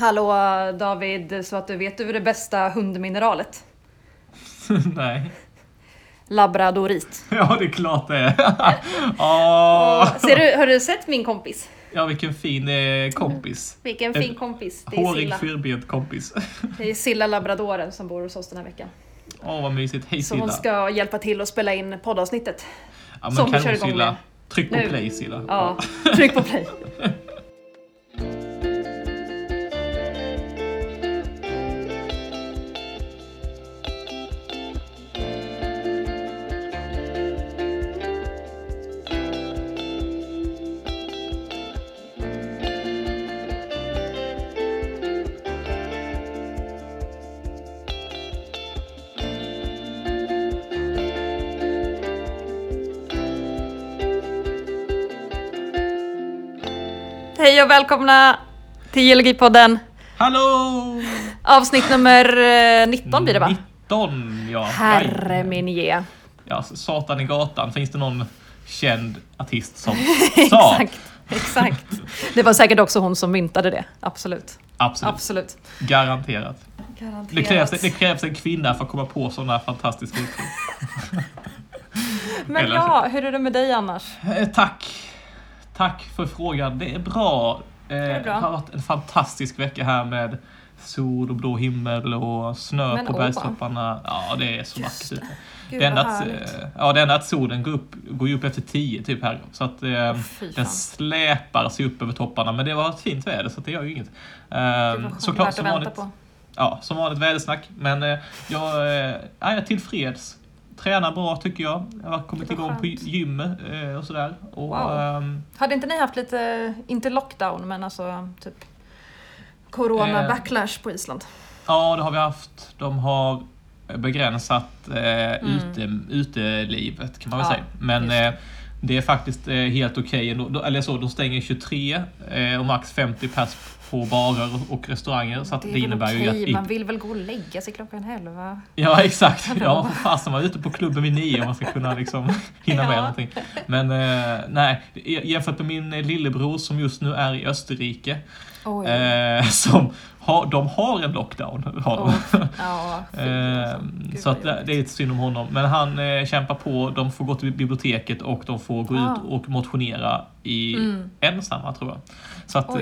Hallå David, så att du vet du det bästa hundmineralet? Nej. Labradorit. Ja, det är klart det är. Åh. Ser du, har du sett min kompis? Ja, vilken fin eh, kompis. Vilken En fin kompis. Det är Hårig, Silla. fyrbent kompis. Det är Silla labradoren som bor hos oss den här veckan. Åh, vad mysigt. Hej Så hon Silla. ska hjälpa till att spela in poddavsnittet. Ja, som men vi kör igång Silla. med. Tryck på Nu. play Silla. Ja, tryck på play. Hej och välkomna till Geologipodden. Hallå! Avsnitt nummer eh, 19 blir det va? 19, ja. Herre min ge. Ja, Satan i gatan. Finns det någon känd artist som sa? Exakt, exakt. Det var säkert också hon som myntade det. Absolut. Absolut. Absolut. Garanterat. Garanterat. Det krävs, det krävs en kvinna för att komma på sådana fantastiska uttryck. Men eller- ja, hur är det med dig annars? Eh, tack. Tack för frågan. Det är bra. Eh, är bra. Det har varit en fantastisk vecka här med sol och blå himmel och snö Men på åh. bergstopparna. Ja, det är så vackert ute. Det enda, att, eh, ja, det enda att solen går upp, går ju upp efter tio typ här. Så att eh, den släpar sig upp över topparna. Men det var ett fint väder så det gör ju inget. Eh, såklart som vanligt. på. Ja, som vanligt vädersnack. Men eh, jag, eh, ja, jag är tillfreds. Tränar bra tycker jag. Jag har kommit igång på gym eh, och sådär. Och, Wow. ehm, Hade inte ni haft lite, inte lockdown, men alltså typ corona Eh. backlash på Island? ja, det har vi haft. De har begränsat eh, ute, utelivet kan man väl Mm. Ja, säga. Men det. det är faktiskt eh, helt okej. Då- Eller så, de stänger 23 eh, och max 50 pers på barer och restauranger. Så att det, väl innebär ju okej, att... man vill väl gå och lägga sig klockan elva? Ja exakt. Hallå. Ja, fasen man är ute på klubben vid nio om man ska kunna liksom hinna med Ja. någonting. Men eh, nej, jämfört med min lillebror som just nu är i Österrike. Eh, som har, de har en lockdown. Har de. Oh, ja, fy, Eh, så att det, jobbigt. det är inte synd om honom. Men han eh, kämpar på. De får gå till biblioteket och de får gå Ah. ut och motionera i Mm. ensamma tror jag. Så att, eh,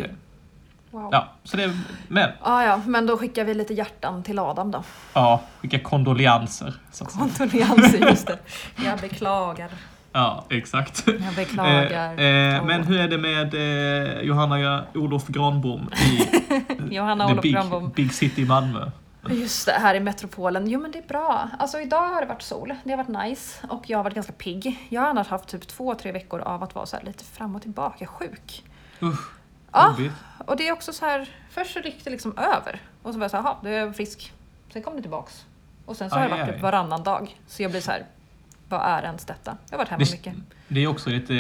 Wow. ja, så det, men Ah, ja, men då skickar vi lite hjärtan till Adam då. ja, vilka kondolenser. Kondolenser, just det. Jag beklagar. Ja, exakt. Jag beklagar. Eh, eh. Men hur är det med eh, Johanna Olof Granbom i Johanna the Olof big, Granbom. big city Malmö? Just det, här i metropolen. Jo men det är bra. Alltså idag har det varit sol, det har varit nice och jag har varit ganska pigg. Jag har annars haft typ två, tre veckor av att vara så här lite fram och tillbaka sjuk. Usch, Ja, jobbigt. och det är också så här, först så gick det liksom över och så var jag så här, jaha, då är jag frisk. Sen kom det tillbaks. Och sen så har Aj, det varit typ varannan dag. Så jag blir så här, vad är ens detta? Jag har varit hemma Det- mycket. Det är också lite,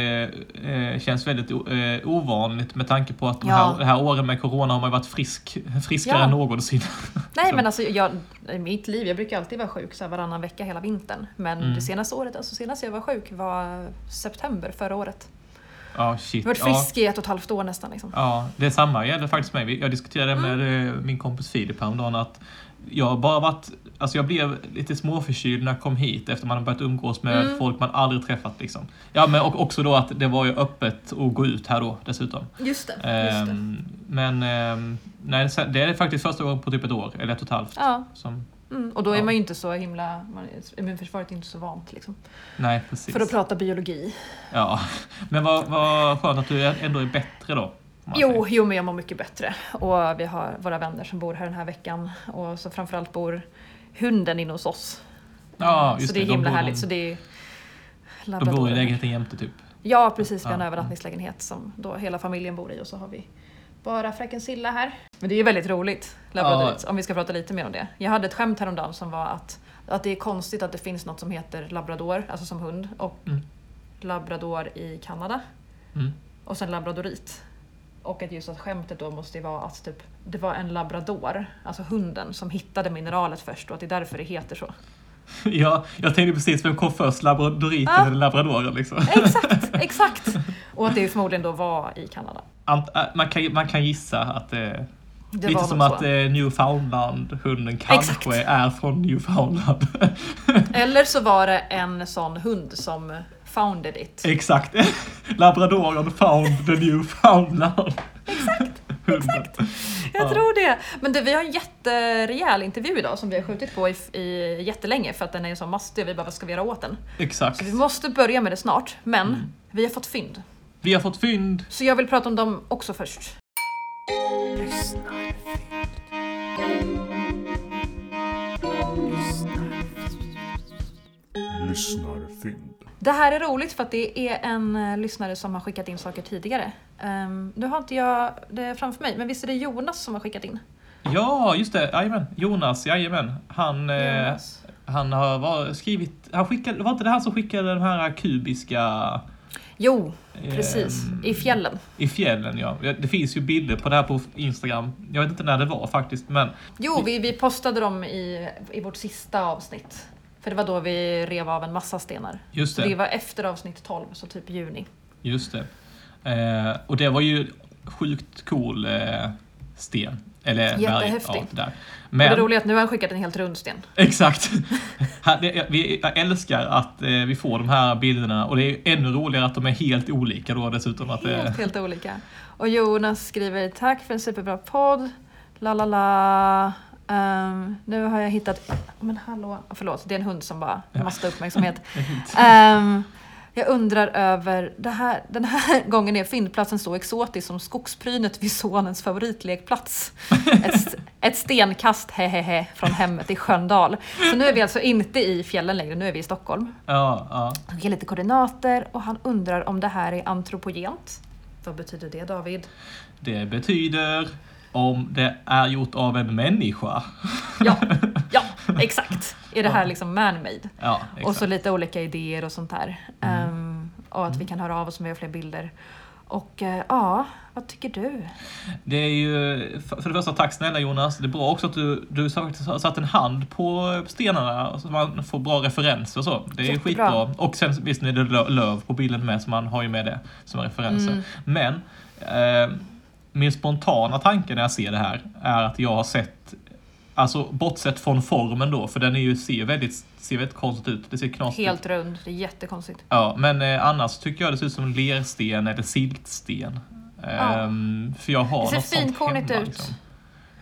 eh, känns väldigt eh, ovanligt med tanke på att de Ja. här, det här åren med corona har man varit frisk, friskare Ja. än någonsin. Nej men alltså jag, i mitt liv, jag brukar alltid vara sjuk så här varannan vecka hela vintern. Men Mm. det senaste året, alltså senast jag var sjuk var september förra året. Ja, shit. Jag har varit Ja. frisk i ett och ett halvt år nästan. Liksom. Ja, det samma gäller faktiskt mig. Jag diskuterade Mm. med eh, min kompis Filip häromdagen att jag har bara varit, alltså jag blev lite småförkyld när jag kom hit efter man har börjat umgås med Mm. folk man aldrig träffat liksom. Ja, men och också då att det var ju öppet att gå ut här då dessutom. Just det. Just det. Ehm, men ehm, nej, det är faktiskt första gången på typ ett år, eller ett och ett halvt. Ja, Som, mm. och då är Ja. man ju inte så himla, immunförsvaret är inte så vant liksom. nej, precis. För att prata biologi. Ja, men vad, vad skönt att du ändå är bättre då. Jo, jo, men jag mår mycket bättre. Och vi har våra vänner som bor här den här veckan. Och så framförallt bor hunden inne hos oss. Ja, så just det är det. De himla bor- härligt. Så det är De bor i lägenheten jämte typ. Ja, precis. Vi har en Ja. övernattningslägenhet som då hela familjen bor i och så har vi bara fröken Silla här. Men det är ju väldigt roligt, labradorit, om vi ska prata lite mer om det. Jag hade ett skämt häromdagen som var att, att det är konstigt att det finns något som heter labrador, alltså som hund, och Mm. labrador i Kanada. Mm. Och sen labradorit. Och att just att skämtet då måste ju vara att typ, det var en labrador, alltså hunden, som hittade mineralet först och att det är därför det heter så. Ja, jag tänkte precis vem kom först, labradoriten Ah. eller labradoren liksom. Exakt, exakt! Och att det förmodligen då var i Kanada. Ant, äh, man, kan, man kan gissa att det, Det Lite som att eh, Newfoundland-hunden kanske Exakt. är från Newfoundland. Eller så var det en sån hund som founded it. Exakt. Labradoren found the Newfoundland. Exakt. Exakt. Jag Ja. tror det. Men du, vi har en jätterejäl intervju idag som vi har skjutit på i, i jättelänge för att den är så mastig och vi bara, vad ska vi göra åt den? Exakt. Så vi måste börja med det snart. Men Mm. vi har fått fynd. Vi har fått fynd. Så jag vill prata om dem också först. Lyssnarfynd. Det här är roligt för att det är en eh, lyssnare som har skickat in saker tidigare. Um, nu har inte jag det framför mig, men visst är det Jonas som har skickat in? Ja, just det. Jajamän. Jonas, jajamän. Han, eh, Jonas. han har var, skrivit... Han skickade, var inte det han som skickade den här kubiska... Jo, precis. ehm, I fjällen. I fjällen. Ja, Det finns ju bilder på det här på Instagram. Jag vet inte när det var faktiskt, men Jo, vi, vi postade dem i, i vårt sista avsnitt. För det var då vi rev av en massa stenar. just det det. var efter avsnitt 12, så typ juni. Just det. Eh, och det var ju sjukt cool eh, sten. Eller berg. Jättehäftig. Ja, det där. Och Men, det roliga är att nu har han skickat en helt rund sten. exakt. Vi, älskar att eh, vi får de här bilderna och det är ännu roligare att de är helt olika då dessutom. Att det, Helt, helt olika. Och Jonas skriver tack för en superbra podd. La la la. Ehm, nu har jag hittat... Men hallå. Förlåt, det är en hund som bara måste uppmärksamhet. Ehm, jag undrar över... Det här, den här gången är fyndplatsen så exotisk som skogsbrynet vid sonens favoritlekplats. Ett, ett stenkast hehehe från hemmet i Sköndal. Så nu är vi alltså inte i fjällen längre, nu är vi i Stockholm. ja, ja. Han ger lite koordinater och han undrar om det här är antropogent. Vad betyder det David? Det betyder om det är gjort av en människa. Ja, ja exakt. Är det här liksom man-made? Ja, Och så. Mm. lite olika idéer och sånt där. Ehm, och att vi kan höra av oss om vi har fler bilder. Och eh, ja, vad tycker du? Det är ju, för det första, tack snälla Jonas. Det är bra också att du, du satt en hand på stenarna så man får bra referenser och så. Det är Jättebra. skitbra. Och sen visst är det lö- löv på bilden med, så man har ju med det som referenser. Mm. Men eh, min spontana tanke när jag ser det här är att jag har sett Alltså bortsett från formen då, för den är ju, ser, väldigt, ser väldigt konstigt ut. Det ser knasigt ut. Helt rund, det är jättekonstigt. Ja, men eh, annars tycker jag det ser ut som lersten eller siltsten. Ehm, för jag har Det ser finkornigt ut. Liksom.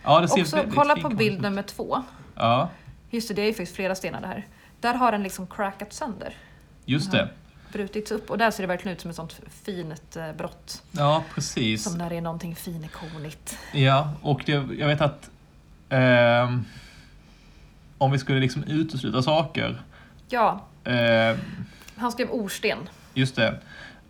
Ja, det ser Också, kolla på bild nummer två. Ja, Just det, det är ju faktiskt flera stenar det här. Där har den liksom crackat sönder. just Ja. det. Brutits upp och där ser det verkligen ut som ett sånt fint eh, brott. Ja, precis. Som när det är någonting finikonigt. Ja, och det, jag vet att ehm, om vi skulle liksom utesluta saker, Ja, ehm, han skrev orsten. just det,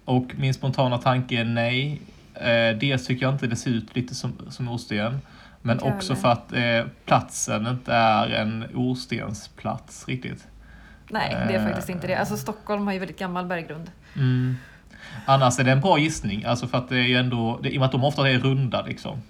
och min spontana tanke är nej. Eh, dels tycker jag inte det ser ut lite som, som orsten, men också för att eh, platsen inte är en orstensplats riktigt. Nej, det är Eh. faktiskt inte det. Alltså Stockholm har ju väldigt gammal berggrund. Mm. Annars är det en bra gissning, alltså för att det är ju ändå, det, i och med att de ofta är runda liksom.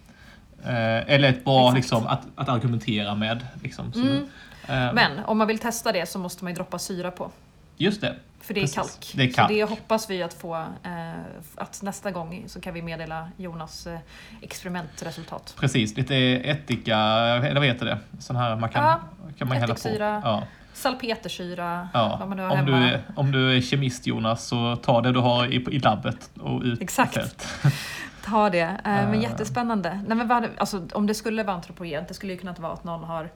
Eh, eller ett bra Exakt. liksom, att, att argumentera med. Liksom. Så, Mm. eh, Men om man vill testa det så måste man ju droppa syra på. Just det. För det är kalk. Det är kalk. Så det hoppas vi att få, eh, att nästa gång så kan vi meddela Jonas eh, experimentresultat. Precis, lite ättika, eller vad heter det? Sån här man kan, Ja, kan man hälla på. Ja, Salpetersyra, ja. vad man nu har Om, hemma. du är, om du är kemist Jonas, så ta det du har i, i labbet och ut Exakt. i fält. Ta det. Eh, men Eh. jättespännande. Nej, men vad, alltså, om det skulle vara antropogent, det skulle ju kunna vara att någon har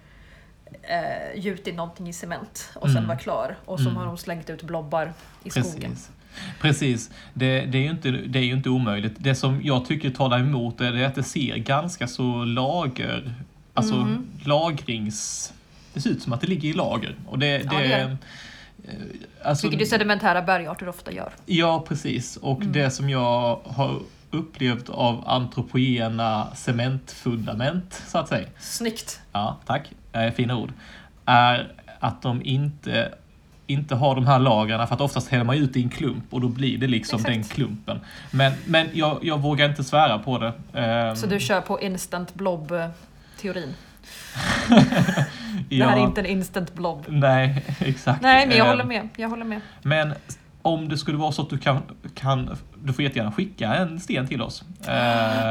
eh, gjutit någonting i cement och sen Mm. var klar. Och så Mm. har de slängt ut blobbar i skogen. Precis. Precis. Det, det, är ju inte, det är inte omöjligt. Det som jag tycker talar emot det är att det ser ganska så lager, alltså Mhm. lagrings... Det ser ut som att det ligger i lager. Och det, det, Ja, det eh, Alltså, Vilket ju sedimentära bergarter ofta gör. Ja, precis. Och Mm. det som jag har upplevt av antropogena cementfundament, så att säga. Snyggt! Ja, tack. Eh, fina ord. Är att de inte, inte har de här lagren, för att oftast häller man ut i en klump och då blir det liksom Exakt. den klumpen. Men, men jag, jag vågar inte svära på det. Ehm, Så du kör på instant blob-teorin. Det ja, här är inte en instant blob. Nej, exakt. Nej, men jag Ehm, håller med. Jag håller med. Men om det skulle vara så att du kan, kan du får jättegärna skicka en sten till oss.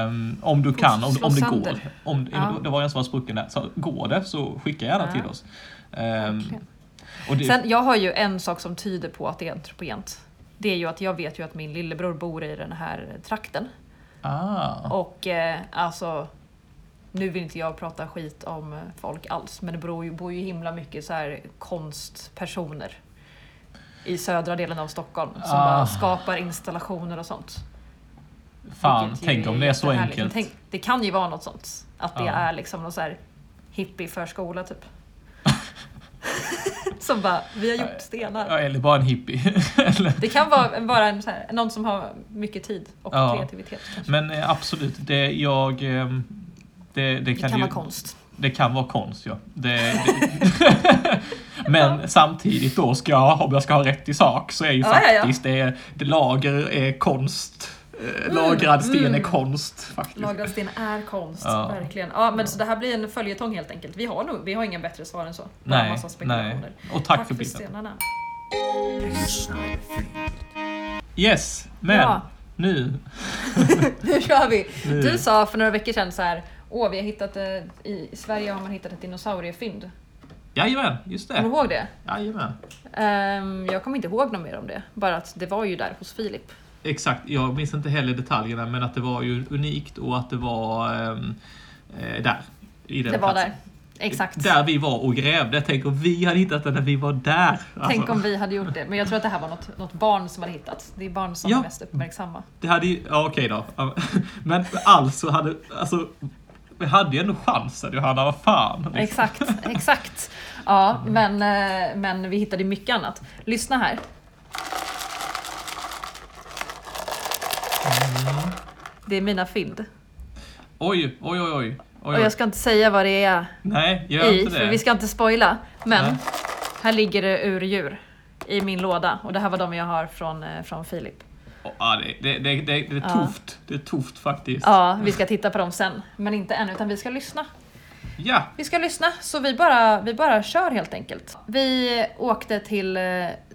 Um, om du kan, om, om det går. Om, ja. Det var en som var sprucken där. Så går det så skicka gärna ja. till oss. Um, det... Sen, jag har ju en sak som tyder på att det är antropogent. Det är ju att jag vet ju att min lillebror bor i den här trakten. Ah. Och eh, alltså, nu vill inte jag prata skit om folk alls, men det bor ju, bor ju himla mycket så här konstpersoner i södra delen av Stockholm som ah. bara skapar installationer och sånt. Fan, tänk om det är så enkelt. Tänk, det kan ju vara något sånt. Att det ah. är liksom någon så här hippie-förskola typ. som bara, vi har gjort stenar. Ja, eller bara en hippie. det kan vara bara en, här, någon som har mycket tid och ja. kreativitet. Kanske. Men eh, absolut, det jag... Det, det, det kan, kan ju, vara konst. Det kan vara konst, ja. Det, Men samtidigt då, ska jag, om jag ska ha rätt i sak, så är ju ja, faktiskt ja, ja. Det, lager är konst. Eh, mm, lagrad sten mm. är konst. Faktiskt. Lagrad sten är konst, ja. verkligen. Ja, men så det här blir en följetong helt enkelt. Vi har, nog, vi har inga bättre svar än så. Nej, nej. Och tack, tack för, för stenarna. Yes, men ja. nu. nu kör vi. Nu. Du sa för några veckor sedan så här, åh vi har hittat, eh, i Sverige har man hittat ett dinosauriefynd. Jajamän, just det. Kommer du ihåg det? Jajamän. Um, jag kommer inte ihåg något mer om det. Bara att det var ju där hos Filip. Exakt, jag minns inte heller detaljerna men att det var ju unikt och att det var um, där. I den det var platsen. där. Exakt. Där vi var och grävde. Tänk om vi hade hittat det när vi var där. Tänk alltså. om vi hade gjort det. Men jag tror att det här var något, något barn som hade hittat. Det är barn som ja, är mest uppmärksamma. Det hade ju, ja okej då. Men alltså hade, alltså vi hade ju ändå chansen Johanna, vad fan. Liksom. Exakt, exakt. Ja, men, eh, men vi hittade mycket annat. Lyssna här. Det är mina fynd. Oj, oj, oj, oj. Och jag ska inte säga vad det är Nej, gör i, inte det. för vi ska inte spoila. Men Nej. här ligger det ur djur i min låda och det här var de jag har från, eh, från Filip. Ja, det, det, det, det, är tufft. Det är tufft faktiskt. Ja, vi ska titta på dem sen. Men inte än, utan vi ska lyssna. Ja. Vi ska lyssna, så vi bara, vi bara kör helt enkelt. Vi åkte till,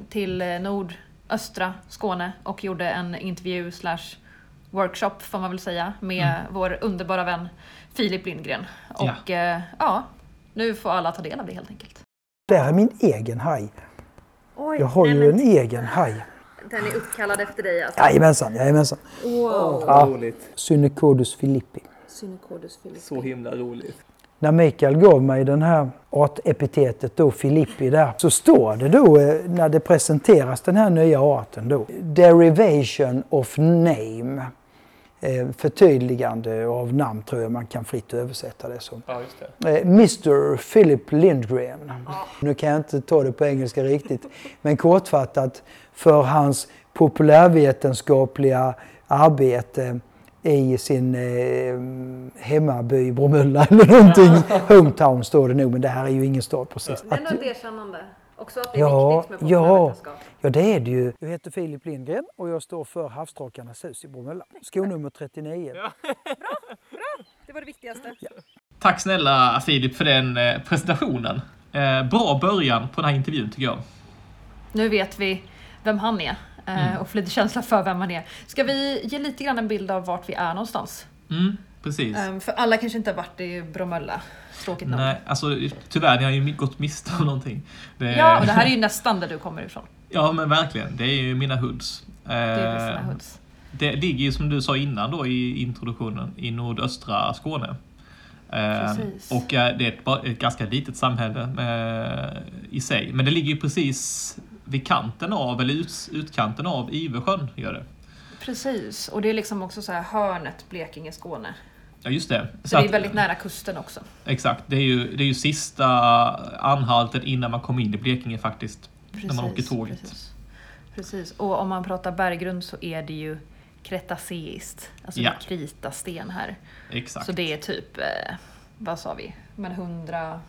till nordöstra Skåne och gjorde en intervju slash workshop får man väl säga med mm. vår underbara vän Filip Lindgren. Och ja. Eh, ja, nu får alla ta del av det helt enkelt. Det här är min egen haj. Oj, jag har ju en egen haj. Den är uppkallad efter dig alltså? Jajamensan, jajamensan. Wow. Ja. Roligt. Synecodus filippi. Synecodus filippi. Så himla roligt. När Mikael gav mig den här artepitetet då, Filippi där, så står det då eh, när det presenteras den här nya arten då, Derivation of name. Eh, förtydligande av namn tror jag man kan fritt översätta det som. Ja, just det. Eh, Mr Philip Lindgren. Nu kan jag inte ta det på engelska riktigt, men kortfattat för hans populärvetenskapliga arbete i sin eh, hemmaby Bromölla eller någonting. Hometown står det nog, men det här är ju ingen stad precis. Det är nog ett erkännande. Också att det är ja, viktigt med ja, ja, det är det ju. Jag heter Filip Lindgren och jag står för Havsdrakarnas hus i Bromölla. Skonummer 39. Ja. bra, bra! Det var det viktigaste. Ja. Tack snälla Filip för den eh, presentationen. Eh, bra början på den här intervjun tycker jag. Nu vet vi vem han är eh, mm. och få lite känsla för vem han är. Ska vi ge lite grann en bild av vart vi är någonstans? Mm, precis. Um, för alla kanske inte har varit i Bromölla. Tråkigt. Nej, alltså tyvärr, ni har ju gått miste om någonting. Det... Ja, och det här är ju nästan där du kommer ifrån. Ja, men verkligen. Det är ju mina hoods. Det är mina hoods. Det ligger ju som du sa innan då i introduktionen i nordöstra Skåne. Precis. Och det är ett, ett ganska litet samhälle i sig. Men det ligger ju precis vid kanten av, eller ut, utkanten av Ivesjön gör det. Precis, och det är liksom också så här hörnet Blekinge-Skåne. Ja, just det. Så, så det är väldigt nära kusten också. Exakt, det är ju, det är ju sista anhalten innan man kommer in i Blekinge faktiskt. Precis, när man åker tåget. Precis. precis, och om man pratar berggrund så är det ju kretaceiskt. Alltså ja. kritasten här. Exakt. Så det är typ, eh, vad sa vi, men 100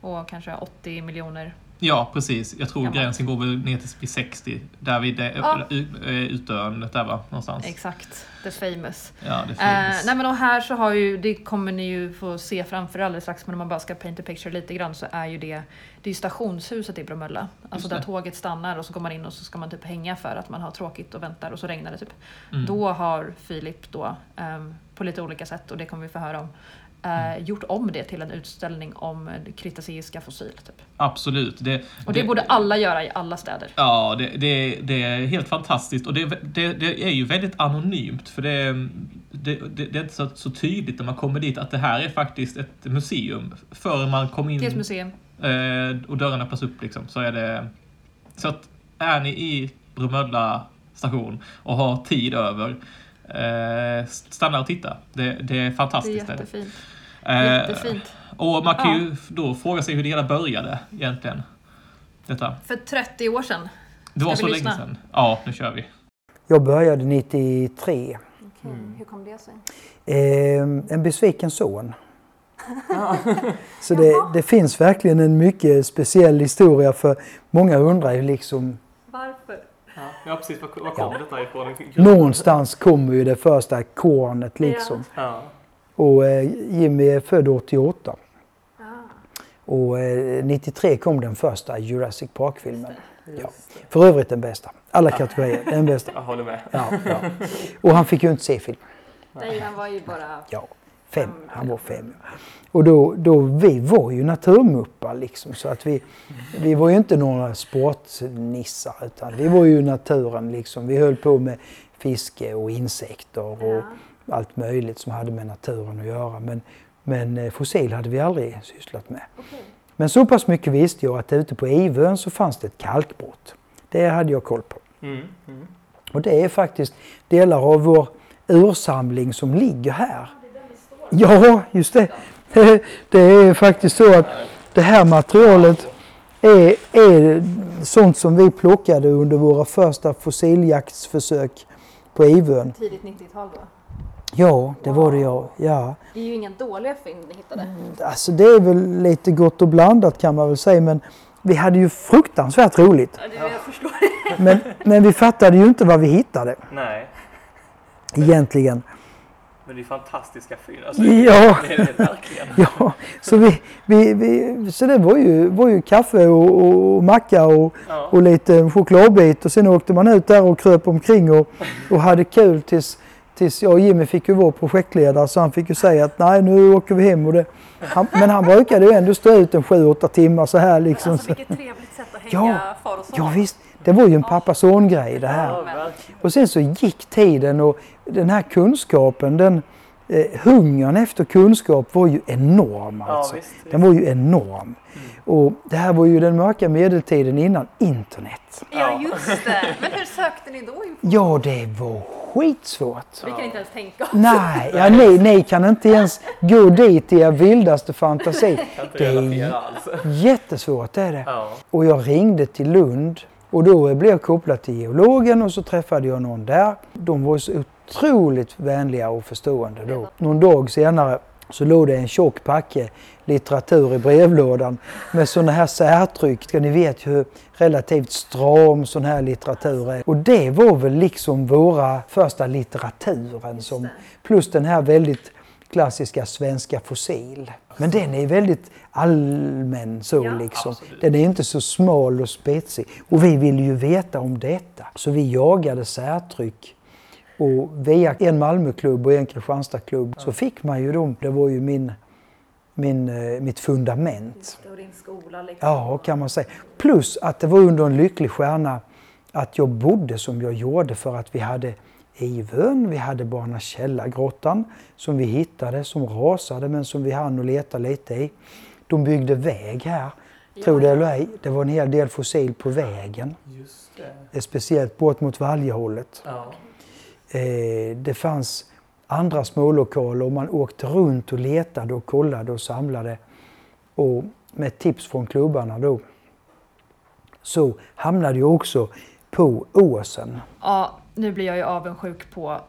och kanske 80 miljoner Ja, precis. Jag tror Gammalt. gränsen går väl ner till 60. Där vid det, ja. utdöendet där va? Någonstans. Exakt. The famous. Ja, the famous. Uh, nej men och här så har ju, det kommer ni ju få se framför alldeles strax, men om man bara ska paint a picture lite grann så är ju det, det är stationshuset i Bromölla. Alltså där tåget stannar och så går man in och så ska man typ hänga för att man har tråkigt och väntar och så regnar det typ. Mm. Då har Filip då, um, på lite olika sätt, och det kommer vi få höra om, eh, gjort om det till en utställning om kretaceiska fossil. Typ. Absolut. Det, och det, det, borde alla göra i alla städer. Ja, det, det, det är helt fantastiskt och det, det, det, är ju väldigt anonymt för det, det, är inte så, så tydligt när man kommer dit att det här är faktiskt ett museum. Förrän man kommer in det är ett museum. Eh, och dörrarna öppnas upp liksom, så är det... Så att är ni i Bromölla station och har tid över eh, stanna och titta. Det, det är fantastiskt. Det är jättefint. Jättefint. Och man kan ja. ju då fråga sig hur det hela började egentligen. Detta. För 30 år sedan. Det var så lyssna? länge sedan. Ja, nu kör vi. Jag började 93. Okay. Mm. Hur kom det sig? Eh, en besviken son. så det, det, finns verkligen en mycket speciell historia för många undrar ju liksom Varför? Ja, precis. Var, var kom ja. detta ifrån? Någonstans kommer ju det första kornet liksom. Ja. Och eh, Jimmy är född 88. Ah. Och eh, 93 kom den första Jurassic Park-filmen. Ja. För övrigt den bästa. Alla kategorier, den bästa. Jag håller med. Ja, ja. Och han fick ju inte se filmen. Nej, han var ju bara... Ja, fem. Han var fem. Och då, då, vi var ju naturmuppar liksom. Så att vi, vi var ju inte några sportnissar utan vi var ju naturen liksom. Vi höll på med fiske och insekter och allt möjligt som hade med naturen att göra. Men, men eh, fossil hade vi aldrig sysslat med. Okay. Men så pass mycket visste jag att ute på Ivön så fanns det ett kalkbrott. Det hade jag koll på. Mm. Mm. Och det är faktiskt delar av vår ursamling som ligger här. Ja, just det. Det är faktiskt så att det här materialet är, är sånt som vi plockade under våra första fossiljaktsförsök på Ivön. Tidigt 90-tal då? Ja, det wow. var det ja. ja. Det är ju inga dåliga fynd ni hittade. Mm, alltså det är väl lite gott och blandat kan man väl säga men vi hade ju fruktansvärt roligt. Ja, det jag förstår. men, men vi fattade ju inte vad vi hittade. Nej. Egentligen. Men det är fantastiska fynd. Alltså, ja. Det är det verkligen. ja, så, vi, vi, vi, så det var ju, var ju kaffe och, och macka och, ja. och lite chokladbit och sen åkte man ut där och kröp omkring och, och hade kul tills Tills jag och Jimmy fick ju vara projektledare så han fick ju säga att nej nu åker vi hem. Och det, han, men han brukade ju ändå stå ut en sju, åtta timmar så här liksom. Alltså vilket trevligt sätt att hänga ja, far och son. Ja visst, det var ju en pappa-son-grej det här. Och sen så gick tiden och den här kunskapen, den eh, hungern efter kunskap var ju enorm alltså. Ja, visst, den var ju enorm. Mm. Och det här var ju den mörka medeltiden innan internet. Ja just det, men hur sökte ni då information? Ja det var skitsvårt. Vi kan inte ens tänka oss. Nej, ja, ni, ni kan inte ens gå dit i er vildaste fantasi. Det är jättesvårt det är det. Och jag ringde till Lund och då blev jag kopplad till geologen och så träffade jag någon där. De var så otroligt vänliga och förstående då. Någon dag senare så låg det en tjock packe litteratur i brevlådan med sådana här särtryck. Ni vet hur relativt stram sån här litteratur är. Och det var väl liksom våra första litteraturen som, plus den här väldigt klassiska svenska fossil. Men den är väldigt allmän så ja, liksom. Absolut. Den är inte så smal och spetsig. Och vi ville ju veta om detta. Så vi jagade särtryck och via en Malmöklubb och en Kristianstadklubb så fick man ju dem. Det var ju min, min, eh, mitt fundament. Och din skola liksom. Ja, kan man säga. Plus att det var under en lycklig stjärna att jag bodde som jag gjorde för att vi hade Ivön, vi hade Barna Källargrottan som vi hittade, som rasade men som vi hann och leta lite i. De byggde väg här. Ja. Tror det eller ej, det var en hel del fossil på vägen. Just det. Speciellt bort mot Valjehållet. Ja. Eh, det fanns andra smålokaler och man åkte runt och letade och kollade och samlade. Och med tips från klubbarna då så hamnade jag också på Åsen. Ja, nu blir jag ju avundsjuk på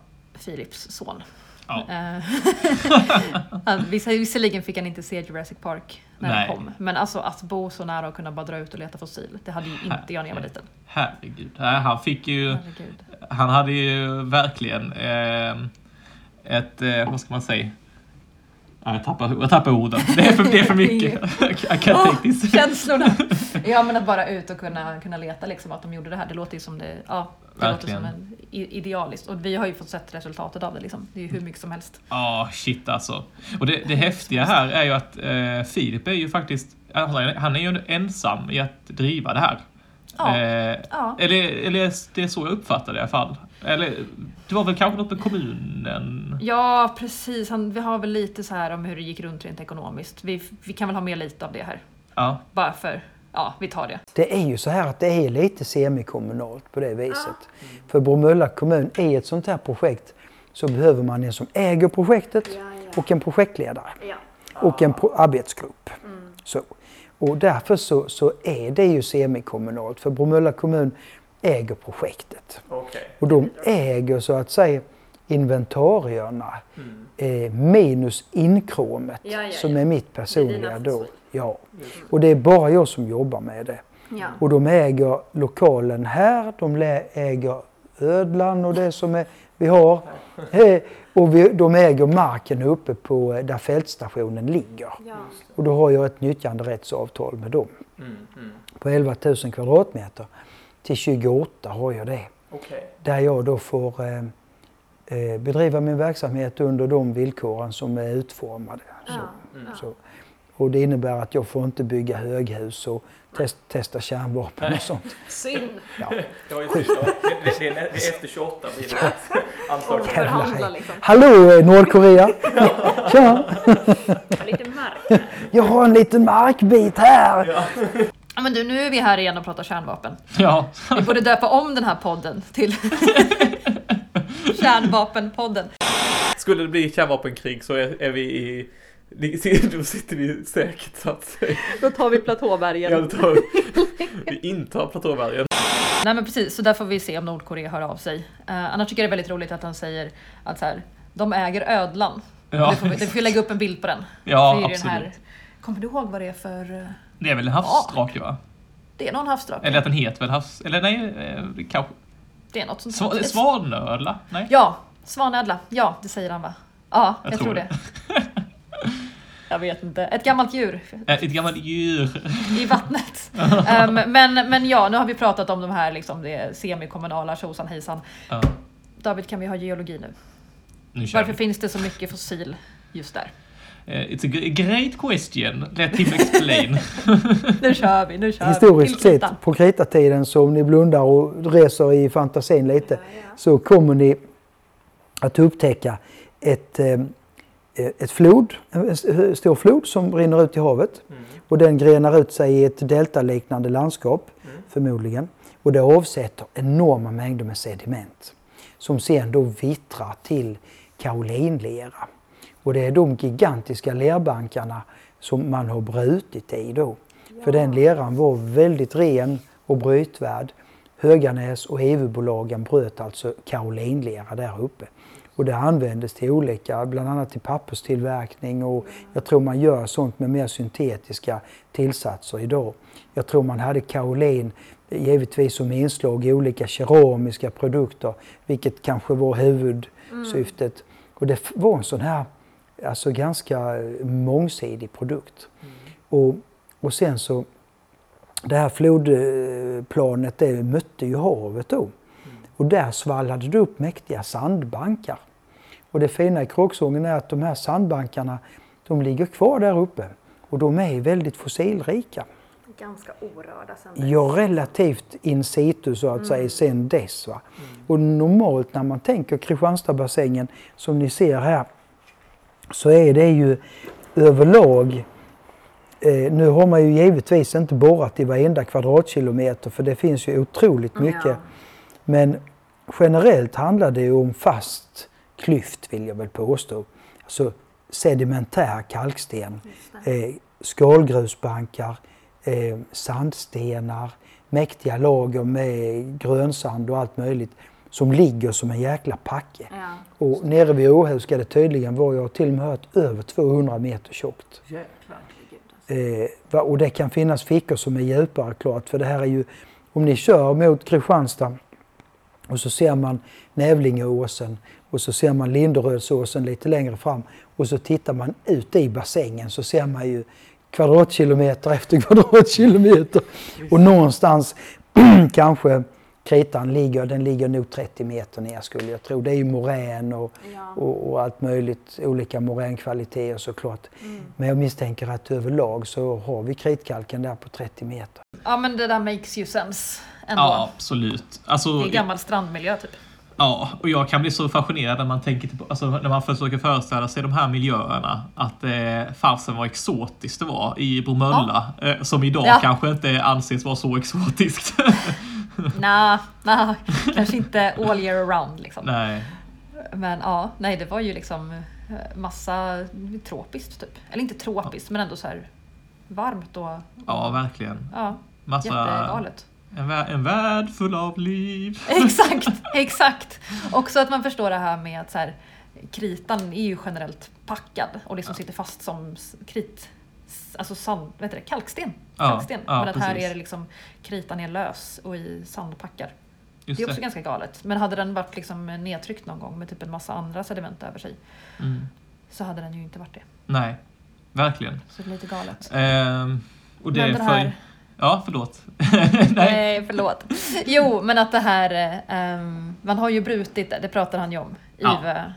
Philips son. Ja. Eh, visserligen fick han inte se Jurassic Park när Nej. den kom. Men alltså att bo så nära och kunna bara dra ut och leta fossil, det hade ju inte jag när jag var liten. Herregud. Han fick ju... Herregud. Han hade ju verkligen eh, ett, eh, vad ska man säga? jag tappar, jag tappar orden. Det är för, det är för mycket. Oh. Känslorna. Ja men att bara ut och kunna, kunna leta liksom att de gjorde det här. Det låter ju som det, ja, det Verkligen. låter som en idealiskt. Och vi har ju fått sett resultatet av det liksom. Det är ju hur mycket som helst. Ja, oh, shit alltså. Och det, det häftiga här är ju att eh, Filip är ju faktiskt, han är ju ensam i att driva det här. Ja. Eh, ja. Eller, eller det är så jag uppfattar det i alla fall. Eller, det var väl kanske något med kommunen? Ja, precis. Han, vi har väl lite så här om hur det gick runt rent ekonomiskt. Vi, vi kan väl ha med lite av det här. Ja. Bara för, ja, vi tar det. Det är ju så här att det är lite semikommunalt på det viset. Ja. För Bromölla kommun, i ett sånt här projekt, så behöver man en som äger projektet ja, och en projektledare. Och en arbetsgrupp. Mm. Så. Och därför så, så är det ju semikommunalt. För Bromölla kommun äger projektet. Okay. Och de äger så att säga inventarierna mm. eh, minus inkråmet ja, ja, ja. som är mitt personliga är då. Ja. Och det är bara jag som jobbar med det. Och de äger lokalen här, de äger ödlan och det som är, vi har. Eh, och vi, de äger marken uppe på eh, där fältstationen ligger. Och då har jag ett nyttjanderättsavtal med dem. Mm, mm. På 11 000 kvadratmeter till 28 har jag det. Okay. Där jag då får eh, eh, bedriva min verksamhet under de villkoren som är utformade. Ja. Så, mm. så. Och det innebär att jag får inte bygga höghus och test, testa kärnvapen och sånt. Synd! Ja. Det, det, är efter 28 blir det anslag. Liksom. Hallå eh, Nordkorea! Tja! Lite mark. Jag har en liten markbit här! Ja. Ja men du, nu är vi här igen och pratar kärnvapen. Ja. Vi borde döpa om den här podden till Kärnvapenpodden. Skulle det bli kärnvapenkrig så är, är vi i då sitter vi säkert så att säga. Då tar vi platåbergen. Ja, då tar vi, vi intar platåbergen. Nej men precis, så där får vi se om Nordkorea hör av sig. Uh, annars tycker jag det är väldigt roligt att han säger att så här, de äger ödlan. Ja. Det får vi, det får vi lägga upp en bild på den. Ja, absolut. Den här, kommer du ihåg vad det är för eh, det är väl en havsdrake va? Det är någon havsdrake. Eller att den heter väl havs... Eller nej, eh, kanske... Det är något sånt. Sva, svanödla? Nej? Ja, svanödla. Ja, det säger han va? Ja, jag, jag tror, tror det. jag vet inte. Ett gammalt djur. Ett, ett gammalt djur. I vattnet. um, men, men ja, nu har vi pratat om de här liksom, det semikommunala tjosan hejsan. Ja. David, kan vi ha geologi nu? nu Varför vi. finns det så mycket fossil just där? Uh, it's a great question. Let him explain. nu kör vi, nu kör Historiskt vi. sett, på Kretatiden, så om ni blundar och reser i fantasin lite, ja, ja. så kommer ni att upptäcka ett, eh, ett flod, en stor flod som rinner ut i havet. Mm. Och den grenar ut sig i ett deltaliknande landskap, mm. förmodligen. Och det avsätter enorma mängder med sediment. Som sen då vittrar till kaolinlera. Och det är de gigantiska lerbankarna som man har brutit i då. Ja. För den leran var väldigt ren och brytvärd. Höganäs och EVU-bolagen bröt alltså kaolinlera där uppe. Och det användes till olika, bland annat till papperstillverkning och jag tror man gör sånt med mer syntetiska tillsatser idag. Jag tror man hade kaolin givetvis som inslag i olika keramiska produkter, vilket kanske var huvudsyftet. Mm. Och det var en sån här alltså ganska mångsidig produkt. Mm. Och, och sen så, det här flodplanet det mötte ju havet då. Mm. Och där svallade det upp mäktiga sandbankar. Och det fina i Kråksången är att de här sandbankarna, de ligger kvar där uppe. Och de är väldigt fossilrika. Ganska orörda sen dess. Ja, relativt in situ så att mm. säga sen dess. Va? Mm. Och normalt när man tänker Kristianstadsbassängen som ni ser här så är det ju överlag eh, nu har man ju givetvis inte borrat i varenda kvadratkilometer för det finns ju otroligt mycket. Ja. Men generellt handlar det ju om fast klyft vill jag väl påstå. Alltså sedimentär kalksten, eh, skalgrusbankar, eh, sandstenar, mäktiga lager med grönsand och allt möjligt. som ligger som en jäkla packe. Ja. Och nere vid Åhus ska det tydligen vara, jag har till och med hört, över 200 meter tjockt. Eh, och det kan finnas fickor som är djupare klart, för det här är ju, om ni kör mot Kristianstad och så ser man Nävlingeåsen och så ser man Linderödsåsen lite längre fram och så tittar man ut i bassängen så ser man ju kvadratkilometer efter kvadratkilometer. Och någonstans kanske kritan ligger, den ligger nog 30 meter ner skulle jag tro. Det är ju morän och, ja. och, och, allt möjligt, olika moränkvaliteter såklart. Mm. Men jag misstänker att överlag så har vi kritkalken där på 30 meter. Ja men det där makes ju sense. Ändå. Ja absolut. Alltså, det är gammal strandmiljö typ. Ja, och jag kan bli så fascinerad när man tänker till, alltså när man försöker föreställa sig de här miljöerna. Att eh, fasen vad exotiskt det var i Bromölla. Ja. Eh, som idag ja. kanske inte anses vara så exotiskt. Nej, nah, kanske inte all year around liksom. Nej. Men ja, nej det var ju liksom eh, massa tropiskt typ. Eller inte tropiskt, ja. men ändå så här varmt och... Ja, verkligen. Ja, massa, jättegalet. En, vä en värld full av liv. Exakt, exakt. Också att man förstår det här med att så här, kritan är ju generellt packad och liksom ja. sitter fast som krit, alltså sand, heter det, kalksten. kalksten. Ja, Men att här är det liksom, kritan är lös och i sandpackar. Just det är också det. ganska galet. Men hade den varit liksom nedtryckt någon gång med typ en massa andra sediment över sig mm. så hade den ju inte varit det. Nej, verkligen. Så det är lite galet. Ehm, och det, är för... Här... Ja, förlåt. Nej. Nej, förlåt. Jo, men att det här, um, man har ju brutit det, det pratar han ju om,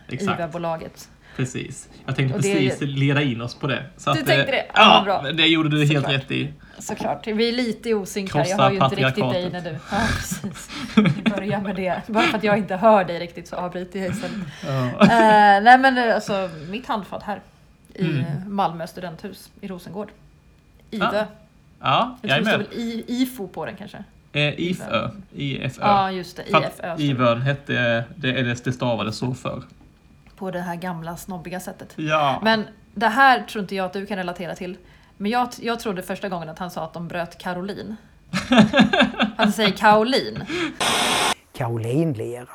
IVA-bolaget. Ja, Precis. Jag tänkte det, precis leda in oss på det. Så du att, tänkte det? Ja, bra. det gjorde du helt Såklart. rätt i. Såklart. Vi är lite i osynk här. Jag hör ju inte riktigt dig när du... Ja, precis. Vi börjar med det. Bara för att jag inte hör dig riktigt så avbryter jag istället. Ja. Uh, nej men eh, alltså, mitt handfat här i mm. Malmö studenthus i Rosengård. IVÖ. Ja, ja jag är med. I, IFO på den kanske? Eh, IFÖ. IFÖ. Ja, just det. IFÖ. IVÖn hette, det, det stavades så för på det här gamla snobbiga sättet. Ja. Men det här tror inte jag att du kan relatera till. Men jag, jag trodde första gången att han sa att de bröt Karolin. han säger Kaolin. Kaolinlera.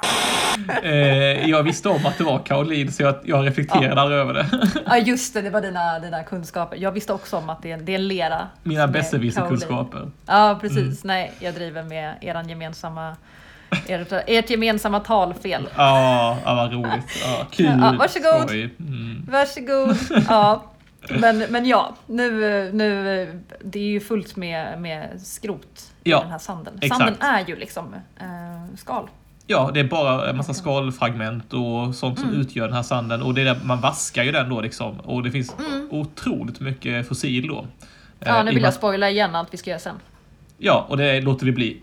eh, jag visste om att det var kaolin så jag, jag reflekterade ja. över det. ja just det, det var dina, dina kunskaper. Jag visste också om att det är, det är en lera. Mina besserwisserkunskaper. Ja precis, mm. nej jag driver med eran gemensamma ert, ert gemensamma talfel. Ja, ja vad roligt. Ja, kul ja, Varsågod. Mm. Varsågod. Ja. Men, men ja, nu, nu, det är ju fullt med, med skrot ja, den här sanden. Exakt. Sanden är ju liksom eh, skal. Ja, det är bara en massa skalfragment och sånt som mm. utgör den här sanden. Och det är där, man vaskar ju den då liksom. Och det finns mm. otroligt mycket fossil då. Ja, nu eh, vill jag spoila igen allt vi ska göra sen. Ja, och det låter vi bli.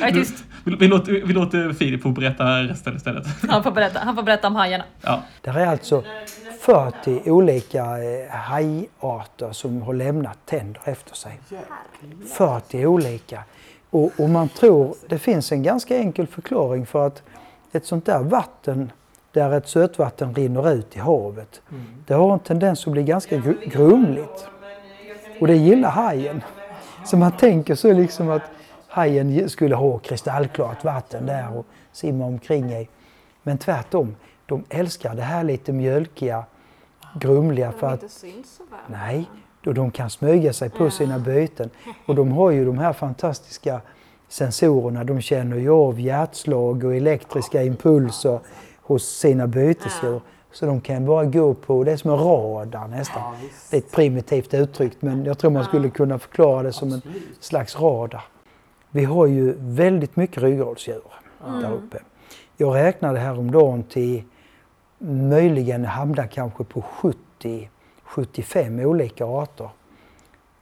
Nej, tyst. Vi, vi, låter, vi låter Filip få berätta resten istället. Han får berätta, han får berätta om hajarna. Ja. Det är alltså 40 olika eh, hajarter som har lämnat tänder efter sig. 40 olika. Och, och, man tror, det finns en ganska enkel förklaring för att ett sånt där vatten där ett sötvatten rinner ut i havet, mm. det har en tendens att bli ganska grumligt. Och det gillar hajen. Så man tänker så liksom att hajen skulle ha kristallklart vatten där och simma omkring i. Men tvärtom, de älskar det här lite mjölkiga, grumliga. För att, nej, då de kan smyga sig på sina byten. Och de har ju de här fantastiska sensorerna. De känner ju av hjärtslag och elektriska impulser hos sina bytesdjur. Så de kan bara gå på, det är som en radar nästan. det är ett primitivt uttryckt men jag tror man skulle kunna förklara det som en slags radar. Vi har ju väldigt mycket ryggradsdjur mm. där uppe. Jag räknade häromdagen till möjligen hamna kanske på 70-75 olika arter.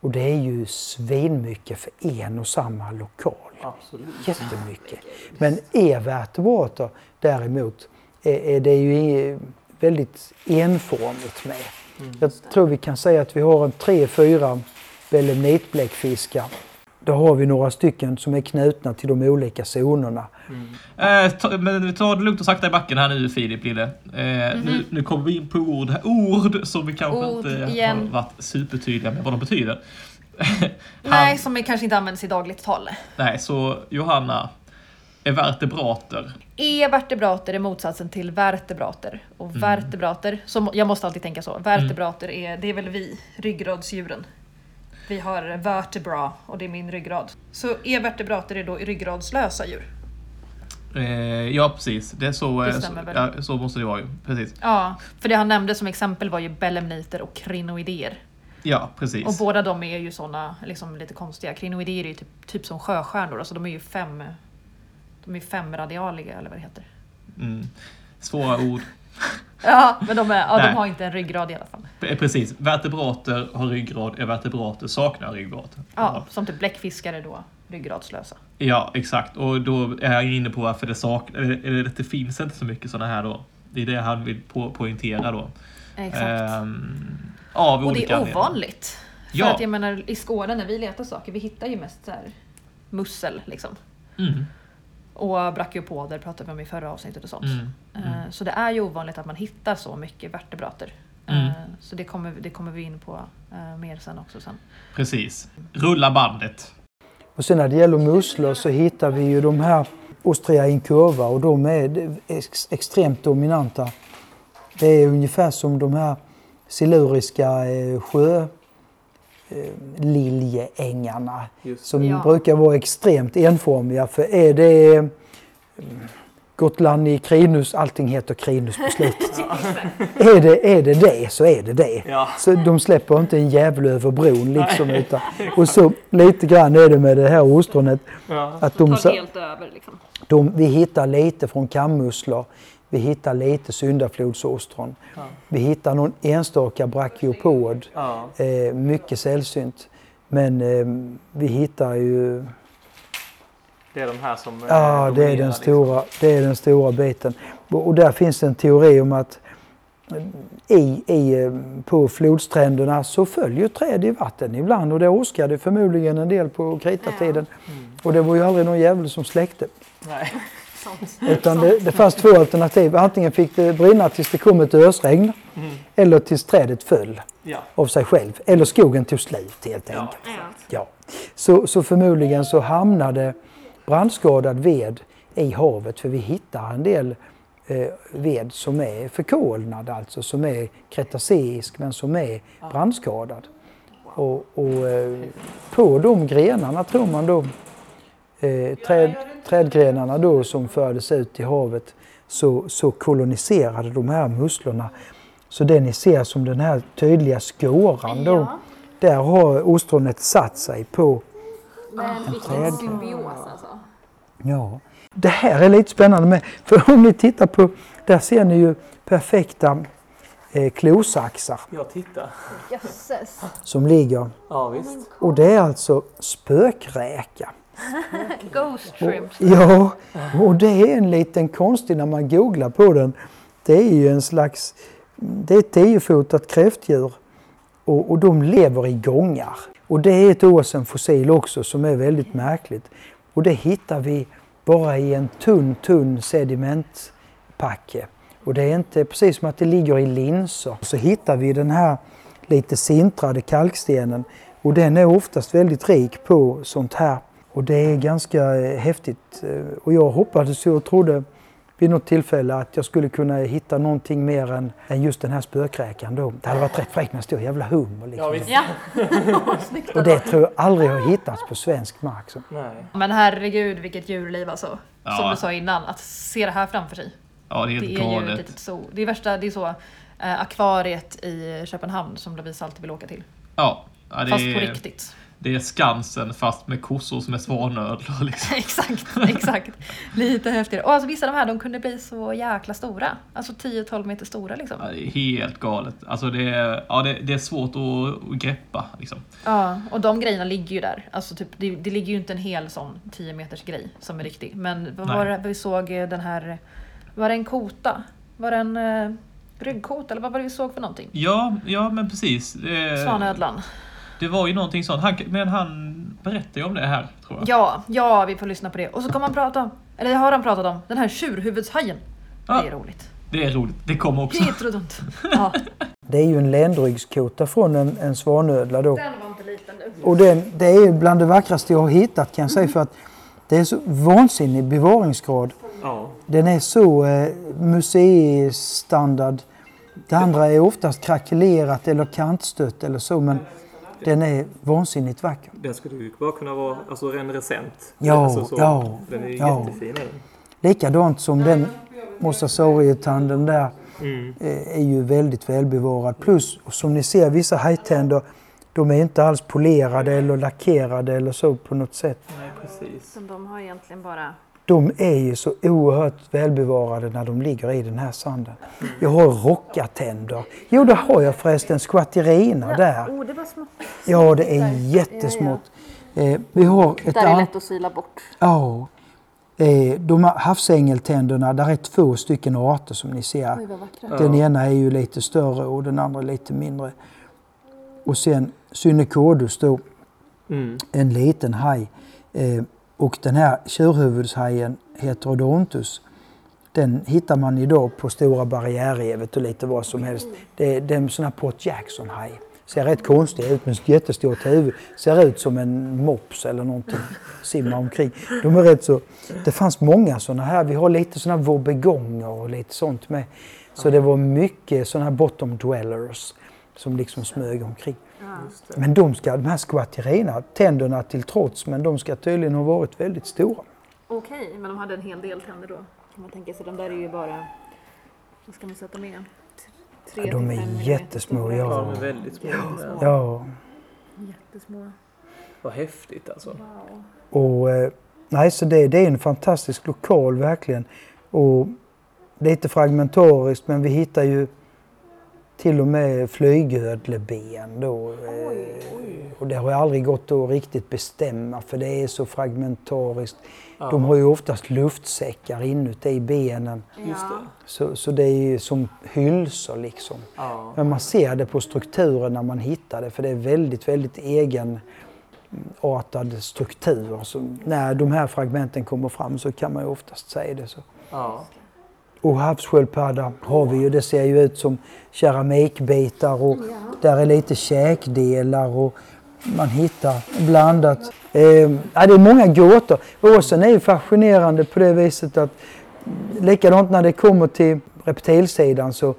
Och det är ju svinmycket för en och samma lokal. Absolut. Jättemycket. Men er-vertebrater däremot, är, är det ju väldigt enformigt med. Mm. Jag tror vi kan säga att vi har en tre, fyra belemnitbläckfiskar då har vi några stycken som är knutna till de olika zonerna. Mm. Eh, ta, men ta det lugnt och sakta i backen här nu Filip Lille. Eh, mm -hmm. nu, nu kommer vi in på ord, ord som vi kanske ord inte igen. har varit supertydliga med vad de betyder. Han, nej, som kanske inte används i dagligt tal. Nej, så Johanna. är vertebrater? E-vertebrater är motsatsen till vertebrater. Och mm. vertebrater, så jag måste alltid tänka så, vertebrater är, det är väl vi, ryggradsdjuren. Vi har vertebra och det är min ryggrad. Så e-vertebrater är då ryggradslösa djur. Eh, ja precis, det är så, det så, ja, så måste det vara ju. Precis. Ja, för det han nämnde som exempel var ju belemniter och krinoider. Ja, precis. Och båda de är ju såna liksom, lite konstiga. Krinoider är ju typ, typ som sjöstjärnor, alltså de är ju fem, de är femradialiga eller vad det heter. Mm. Svåra ord. ja, men de, är, ja, de har inte en ryggrad i alla fall. Precis, vertebrater har ryggrad, är vertebrater saknar ryggrad. Ja, som typ bläckfiskare då, ryggradslösa. Ja, exakt. Och då är jag inne på varför det saknas, eller det finns inte så mycket sådana här då. Det är det han vill po poängtera då. Exakt. Ehm, av och det är ovanligt. För ja. att jag menar i Skåne när vi letar saker, vi hittar ju mest så här mussel liksom. Mm. Och brachiopoder pratade vi om i förra avsnittet och sånt. Mm. Mm. Uh, så det är ju ovanligt att man hittar så mycket vertebrater. Uh, så det kommer, det kommer vi in på uh, mer sen också sen. Precis. Rulla bandet. Och sen när det gäller musslor så hittar vi ju de här Ostrea incurva och de är ex extremt dominanta. Det är ungefär som de här siluriska eh, sjöliljeängarna som ja. brukar vara extremt enformiga. För är det eh, Gotland i Krinus, allting heter Krinus på slutet. är, det, är det det så är det det. Ja. Så de släpper inte en djävul över bron liksom. Utan, och så lite grann är det med det här ostronet. Ja. Att de, tar helt över liksom. De, vi hittar lite från kammusslor. Vi hittar lite syndaflodsostron. Ja. Vi hittar någon enstaka brachiopod. Ja. Eh, mycket sällsynt. Men eh, vi hittar ju... Det är de här som Ja, det är, den liksom. stora, det är den stora biten. Och där finns en teori om att eh, i, i, eh, på flodstränderna så följer träd i vatten ibland och det åskade förmodligen en del på kritartiden. Mm. Och det var ju aldrig någon jävel som släckte. Nej. Utan det, det fanns två alternativ. Antingen fick det brinna tills det kom ett ösregn mm. eller tills trädet föll ja. av sig själv. Eller skogen tog slut helt enkelt. Ja. ja. Så, så förmodligen så hamnade brandskadad ved i havet för vi hittar en del eh, ved som är förkolnad, alltså som är kretaceisk men som är brandskadad. Och, och eh, på de grenarna tror man då eh, träd, trädgrenarna då som fördes ut i havet så, så koloniserade de här musslorna. Så det ni ser som den här tydliga skåran då, ja. där har ostronet satt sig på en träd. symbios alltså. Ja. Det här är lite spännande med, för om ni tittar på, där ser ni ju perfekta eh, klosaxar. Ja, titta. Jösses. Som ligger. Ja, visst. Och det är alltså spökräka. Ghost shrimps. Ja, och det är en liten konstig när man googlar på den. Det är ju en slags, det är ett tiofotat kräftdjur och, och de lever i gångar. Och det är ett åsenfossil också som är väldigt märkligt. Och det hittar vi bara i en tunn, tunn sedimentpacke. Och det är inte precis som att det ligger i linser. Så hittar vi den här lite sintrade kalkstenen och den är oftast väldigt rik på sånt här och det är ganska eh, häftigt. Eh, och jag hoppades och trodde vid något tillfälle att jag skulle kunna hitta någonting mer än, än just den här spökräkan då. Det hade varit rätt fräckt med en stor jävla hummer. Liksom. Ja, och det tror jag aldrig har hittats på svensk mark. Så. Nej. Men herregud vilket djurliv alltså. Ja. Som du sa innan, att se det här framför sig. Ja, det är helt det är Ju ett litet zoo. Det är värsta, det är så, eh, akvariet i Köpenhamn som Lovisa alltid vill åka till. Ja. ja Fast på riktigt det är Skansen fast med kossor som är svanödlor. Liksom. exakt, exakt. Lite häftigare. Och alltså, vissa av de här de kunde bli så jäkla stora. Alltså 10-12 meter stora liksom. Ja, det är helt galet. Alltså det är, ja, det, det är svårt att, att greppa. Liksom. Ja, och de grejerna ligger ju där. Alltså typ, det, det ligger ju inte en hel sån 10 meters grej som är riktig. Men vad var det vi såg den här, var det en kota? Var det en eh, ryggkota eller vad var det vi såg för någonting? Ja, ja men precis. Svanödlan. Det var ju någonting sånt. Han, men han berättade ju om det här, tror jag. Ja, ja, vi får lyssna på det. Och så kommer han prata om, eller har han pratat om, den här tjurhuvudshajen. Ja, det är roligt. Det är roligt. Det kommer också. Heterodont. Ja. Det är ju en ländryggskota från en, en svanödla då. Den var inte liten Och den, det är bland det vackraste jag har hittat kan jag säga för att Det är så vansinnig bevaringsgrad. Ja. Den är så eh, museistandard. Det andra är oftast krackelerat eller kantstött eller så men den är vansinnigt vacker. Den skulle ju bara kunna vara alltså, reminiscent. Ja, alltså, så, ja. Den är ja. jättefin. Likadant som den mosasaurietanden där mm. Eh, är ju väldigt välbevarad. Plus som ni ser vissa hajtänder de är inte alls polerade eller lackerade eller så på något sätt. Nej, precis. de har egentligen bara de är ju så oerhört välbevarade när de ligger i den här sanden. Jag har rockatänder. Jo, det har jag förresten. Squatterina där. Oh, det var smått. Ja, det är jättesmått. Eh, vi har ett där är lätt att sila bort. Ja. Eh, de här havsängeltänderna, där är två stycken arter som ni ser. Oj, den ena är ju lite större och den andra lite mindre. Och sen Synekodus då, mm. en liten haj. Eh, och den här tjurhuvudshajen Heterodontus den hittar man idag på Stora barriärrevet och lite vad som helst. Det är, det är en sån här Port Jackson-haj. Ser rätt konstig ut med jättestort huvud. Ser ut som en mops eller någonting. Simmar omkring. De är rätt så... Det fanns många såna här. Vi har lite såna här vobbegonger och lite sånt med. Så det var mycket såna här bottom dwellers som liksom smög omkring. Men de, ska, de här skvatterina, tänderna till trots, men de ska tydligen ha varit väldigt stora. Okej, okay, men de hade en hel del tänder då? Kan man tänka sig. De där är ju bara, vad ska man sätta med? Tre ja, de är jättesmå. Ja. ja, de är väldigt små. Ja. ja. Jättesmå. Vad häftigt alltså. Wow. Och, eh, nej, så det, det är en fantastisk lokal verkligen. Och lite fragmentariskt, men vi hittar ju till och med flygödleben då. Oj, oj. Och det har aldrig gått att riktigt bestämma för det är så fragmentariskt. Ja. De har ju oftast luftsäckar inuti benen. Ja. Så, så det är ju som hylsor liksom. Ja. Men man ser det på strukturen när man hittar det för det är väldigt, väldigt egenartad struktur. Så när de här fragmenten kommer fram så kan man ju oftast säga det så. Och havssköldpadda har vi ju. Det ser ju ut som keramikbitar och ja. där är lite käkdelar och man hittar blandat. Eh, ja, det är många gåtor. Åsen är ju fascinerande på det viset att likadant när det kommer till reptilsidan så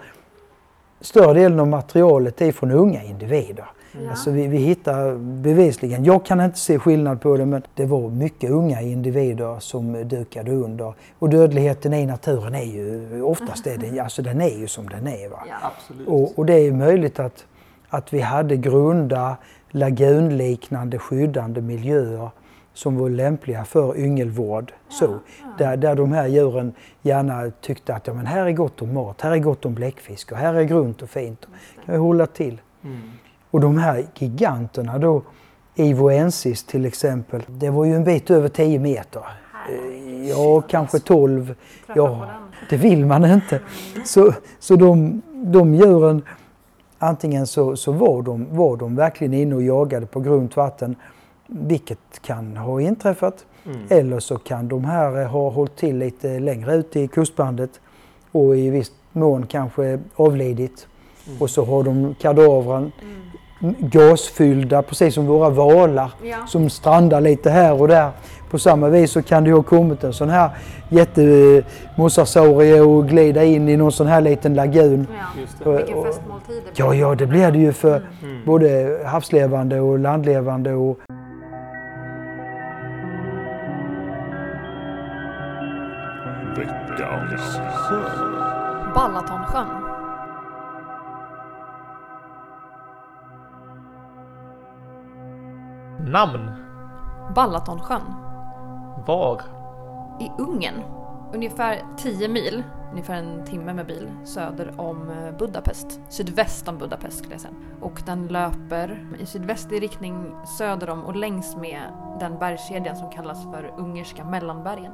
större delen av materialet är från unga individer. Ja. Alltså vi, vi hittar bevisligen, jag kan inte se skillnad på det, men det var mycket unga individer som dukade under. Och dödligheten i naturen är ju oftast det, den, alltså den är ju som den är. Va? Ja, absolut. Och, och det är möjligt att, att vi hade grunda lagunliknande skyddande miljöer som var lämpliga för yngelvård. Så, ja. Där, där de här djuren gärna tyckte att ja, men här är gott om mat, här är gott om bläckfisk och här är grunt och fint. kan vi hålla till. Mm. Och de här giganterna då, Ivoensis till exempel, det var ju en bit över 10 meter. Ja, kanske 12. Ja, det vill man inte. Så, så de, de djuren, antingen så, så var, de, var de verkligen inne och jagade på grunt vatten, vilket kan ha inträffat. Mm. Eller så kan de här ha hållit till lite längre ut i kustbandet och i viss mån kanske avlidit. Mm. Och så har de kadavren mm gasfyllda, precis som våra valar ja. som strandar lite här och där. På samma vis så kan det ju ha kommit en sån här jättemosasaurie och glida in i någon sån här liten lagun. Ja. Vilken festmåltid det Ja, ja, det blir det ju för mm. mm. både havslevande och landlevande. Och... Balatonsjön Namn? Balatonsjön. Var? I Ungern. Ungefär 10 mil, ungefär en timme med bil, söder om eh, Budapest. Sydväst om Budapest skulle jag säga. Och den löper i sydvästlig riktning söder om och längs med den bergskedjan som kallas för Ungerska mellanbergen.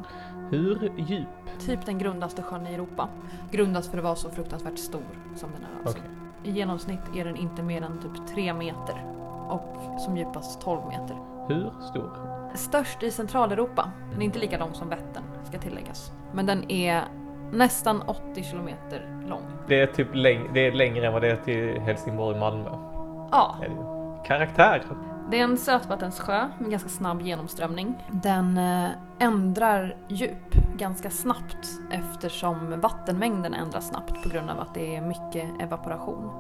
Hur djup? Typ den grundaste sjön i Europa. Grundast för att vara så fruktansvärt stor som den är alltså. Okay. I genomsnitt är den inte mer än typ 3 meter och som djupast 12 meter. Hur stor? Störst i Centraleuropa. Den är inte lika lång som Vättern, ska tilläggas. Men den är nästan 80 kilometer lång. Det är typ läng det är längre än vad det är till Helsingborg-Malmö. Ja. Karaktär? Det är en sötvattenssjö med ganska snabb genomströmning. Den eh, ändrar djup ganska snabbt eftersom vattenmängden ändras snabbt på grund av att det är mycket evaporation.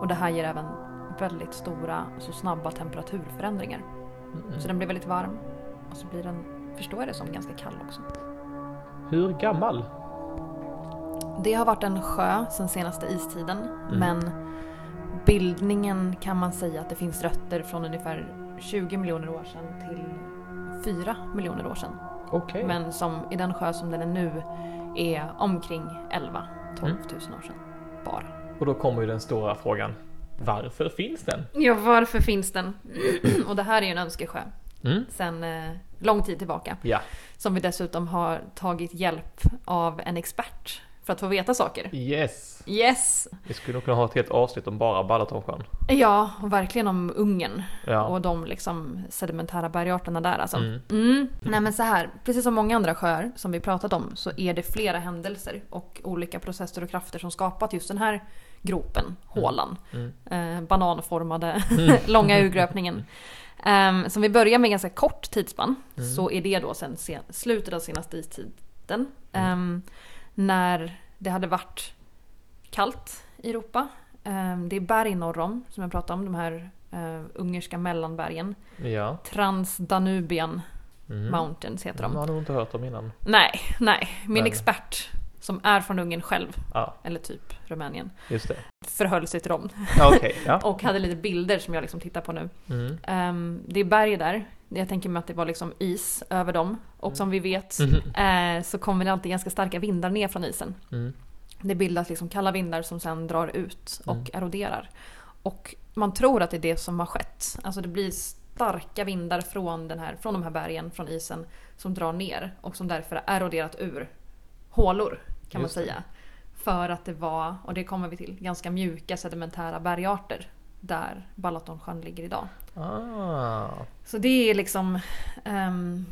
Och det här ger även väldigt stora och så snabba temperaturförändringar. Mm. Så den blir väldigt varm och så blir den, förstår jag det som, ganska kall också. Hur gammal? Det har varit en sjö sedan senaste istiden mm. men bildningen kan man säga att det finns rötter från ungefär 20 miljoner år sedan till 4 miljoner år sedan. Okay. Men som i den sjö som den är nu är omkring 11 12 mm. 000 år sedan. Bara. Och då kommer ju den stora frågan. Varför finns den? Ja, varför finns den? och det här är ju en önskesjö. Mm. Sen eh, lång tid tillbaka. Ja. Som vi dessutom har tagit hjälp av en expert för att få veta saker. Yes! Yes! Vi skulle nog kunna ha ett helt avsnitt om bara Balatonsjön. Ja, och verkligen om Ungern. Ja. Och de liksom sedimentära bergarterna där alltså. Mm. Mm. Nej men så här, precis som många andra sjöar som vi pratat om så är det flera händelser och olika processer och krafter som skapat just den här gropen, mm. hålan. Mm. Eh, bananformade, långa urgröpningen. Um, som vi börjar med ganska kort tidsspann mm. så är det då sen slutet av senaste istiden. Um, när det hade varit kallt i Europa. Um, det är berg norr om som jag pratade om, de här uh, ungerska mellanbergen. Ja. Transdanubian mm. Mountains heter de. Jag har nog inte hört dem innan. Nej, nej. Min Men. expert som är från Ungern själv, ja. eller typ Rumänien, Just det. förhöll sig till dem. okay, ja. och hade lite bilder som jag liksom tittar på nu. Mm. Um, det är berg där. Jag tänker mig att det var liksom is över dem. Och som vi vet mm. eh, så kommer det alltid ganska starka vindar ner från isen. Mm. Det bildas liksom kalla vindar som sen drar ut och mm. eroderar. Och man tror att det är det som har skett. Alltså det blir starka vindar från, den här, från de här bergen, från isen, som drar ner och som därför har eroderat ur hålor kan Just man säga. Det. För att det var, och det kommer vi till, ganska mjuka sedimentära bergarter där Balatonsjön ligger idag. Ah. Så det är liksom um,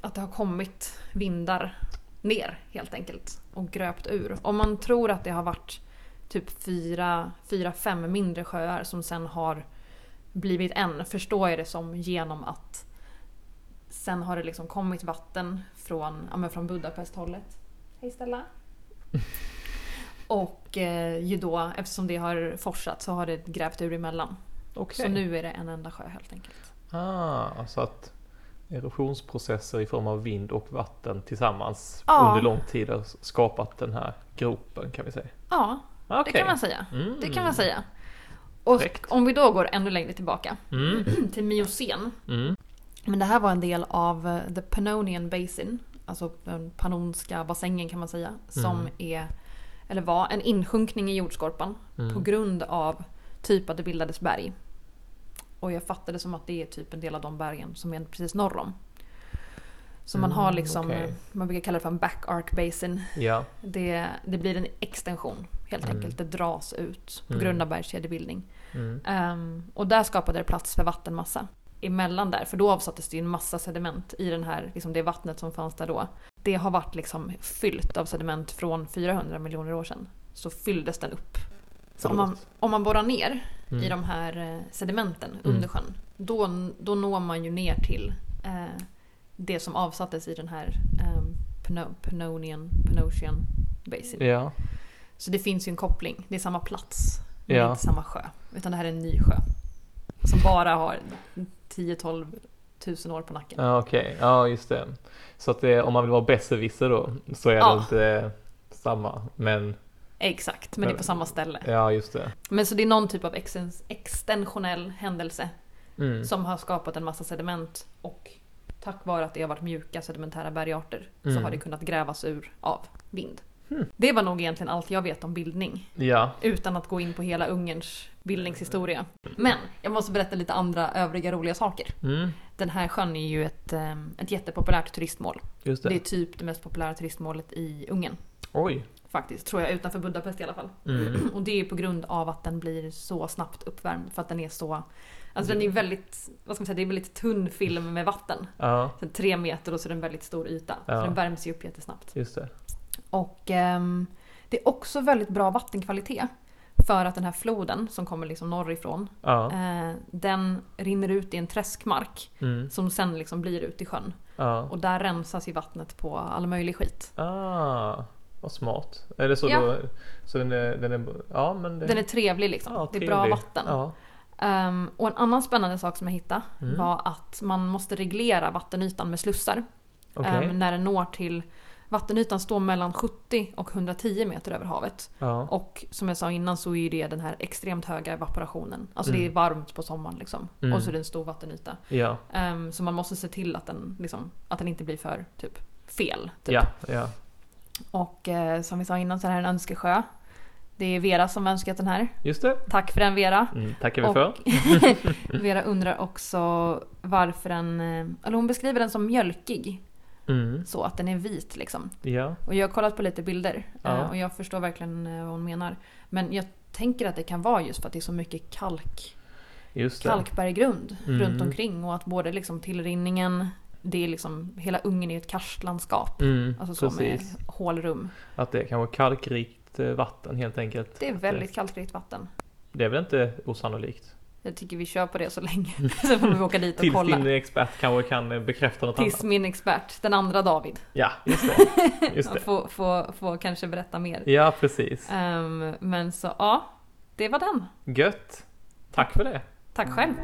att det har kommit vindar ner helt enkelt och gröpt ur. Om man tror att det har varit typ fyra, fyra, fem mindre sjöar som sen har blivit en, förstår jag det som genom att sen har det liksom kommit vatten från, ja, från Budapest-hållet. Hej Stella! Och eh, ju då, eftersom det har forsat så har det grävt ur emellan. Okay. Så nu är det en enda sjö helt enkelt. Ah, så att erosionsprocesser i form av vind och vatten tillsammans ja. under lång tid har skapat den här gropen kan vi säga? Ja, okay. det kan man säga. Mm. Det kan man säga. Och Direkt. om vi då går ännu längre tillbaka mm. till miocen. Mm. Men det här var en del av eh, the Pannonian Basin, alltså den pannonska bassängen kan man säga, som mm. är eller var, en insjunkning i jordskorpan mm. på grund av typ att det bildades berg. Och jag fattade som att det är typ en del av de bergen som är precis norr om. Så man har mm, liksom, okay. man brukar kalla det för en back arc basin. Ja. Det, det blir en extension helt mm. enkelt. Det dras ut på grund av bergskedjebildning. Um, och där skapade det plats för vattenmassa emellan där. För då avsattes det ju en massa sediment i den här, liksom det vattnet som fanns där då det har varit liksom fyllt av sediment från 400 miljoner år sedan. Så fylldes den upp. Så om man, om man borrar ner mm. i de här eh, sedimenten mm. under sjön, då, då når man ju ner till eh, det som avsattes i den här eh, Pannonian, Pannonian Basin. Ja. Så det finns ju en koppling. Det är samma plats, men ja. inte samma sjö. Utan det här är en ny sjö. Som bara har 10-12 tusen år på nacken. Ja okej, okay. ja just det. Så att det, om man vill vara besserwisser då så är ja. det inte samma men Exakt, men det är på samma ställe. Ja just det. Men så det är någon typ av extensionell händelse mm. som har skapat en massa sediment och tack vare att det har varit mjuka sedimentära bergarter mm. så har det kunnat grävas ur av vind. Mm. Det var nog egentligen allt jag vet om bildning. Ja. Utan att gå in på hela Ungerns bildningshistoria. Men jag måste berätta lite andra övriga roliga saker. Mm. Den här sjön är ju ett, ehm, ett jättepopulärt turistmål. Det. det är typ det mest populära turistmålet i Ungern. Oj. Faktiskt, tror jag, utanför Budapest i alla fall. Mm. Och det är på grund av att den blir så snabbt uppvärmd. För att den är så... Alltså den är väldigt, vad ska man säga, det är väldigt tunn film med vatten. Ja. Så tre meter och så är det en väldigt stor yta. Ja. Så den värms ju upp jättesnabbt. Just det. Och um, det är också väldigt bra vattenkvalitet. För att den här floden som kommer liksom norrifrån, Ja. eh, den rinner ut i en träskmark Mm. som sen liksom blir ut i sjön. Ja. Och där rensas ju vattnet på all möjlig skit. Ah, vad smart. Är det så Ja. då? Så den är, den är, ja men det, Den är trevlig liksom. ja, det är bra trevlig. vatten. Ehm, och en annan spännande sak som jag hittade Mm. var att man måste reglera vattenytan med slussar. Okej. Ehm, när den når till Vattenytan står mellan 70 och 110 meter över havet. Ja. Och som jag sa innan så är det den här extremt höga evaporationen. Alltså det är Mm. varmt på sommaren liksom. Mm. Och så är det en stor vattenyta. Ja. Ehm, så man måste se till att den, liksom, att den inte blir för typ, fel. Typ. Ja. Ja. Och eh, som vi sa innan så är det här en önskesjö. Det är Vera som önskat den här. Just det. Tack för den Vera. Mm, tackar vi Och för. Vera undrar också varför den, eh, eller hon beskriver den som mjölkig. Mm. Så att den är vit liksom. Ja. Och jag har kollat på lite bilder Ja. eh, och jag förstår verkligen eh, vad hon menar. Men jag tänker att det kan vara just för att det är så mycket kalk, Just det. kalkberggrund Mm. runt omkring och att både liksom tillrinningen, det är liksom, hela Ungen är ett karstlandskap. Mm, Alltså så precis. med hålrum. Att det kan vara kalkrikt eh, vatten helt enkelt. Det är väldigt kalkrikt vatten. Det är väl inte osannolikt? Jag tycker vi kör på det så länge. Sen får vi åka dit och Tills kolla. din expert kanske kan eh, bekräfta något Tills annat. min expert, den andra David, Ja, just det. Just det. får, får, får kanske berätta mer. Ja, precis. Ehm, men så ja, det var den. Gött. Tack för det. Tack själv.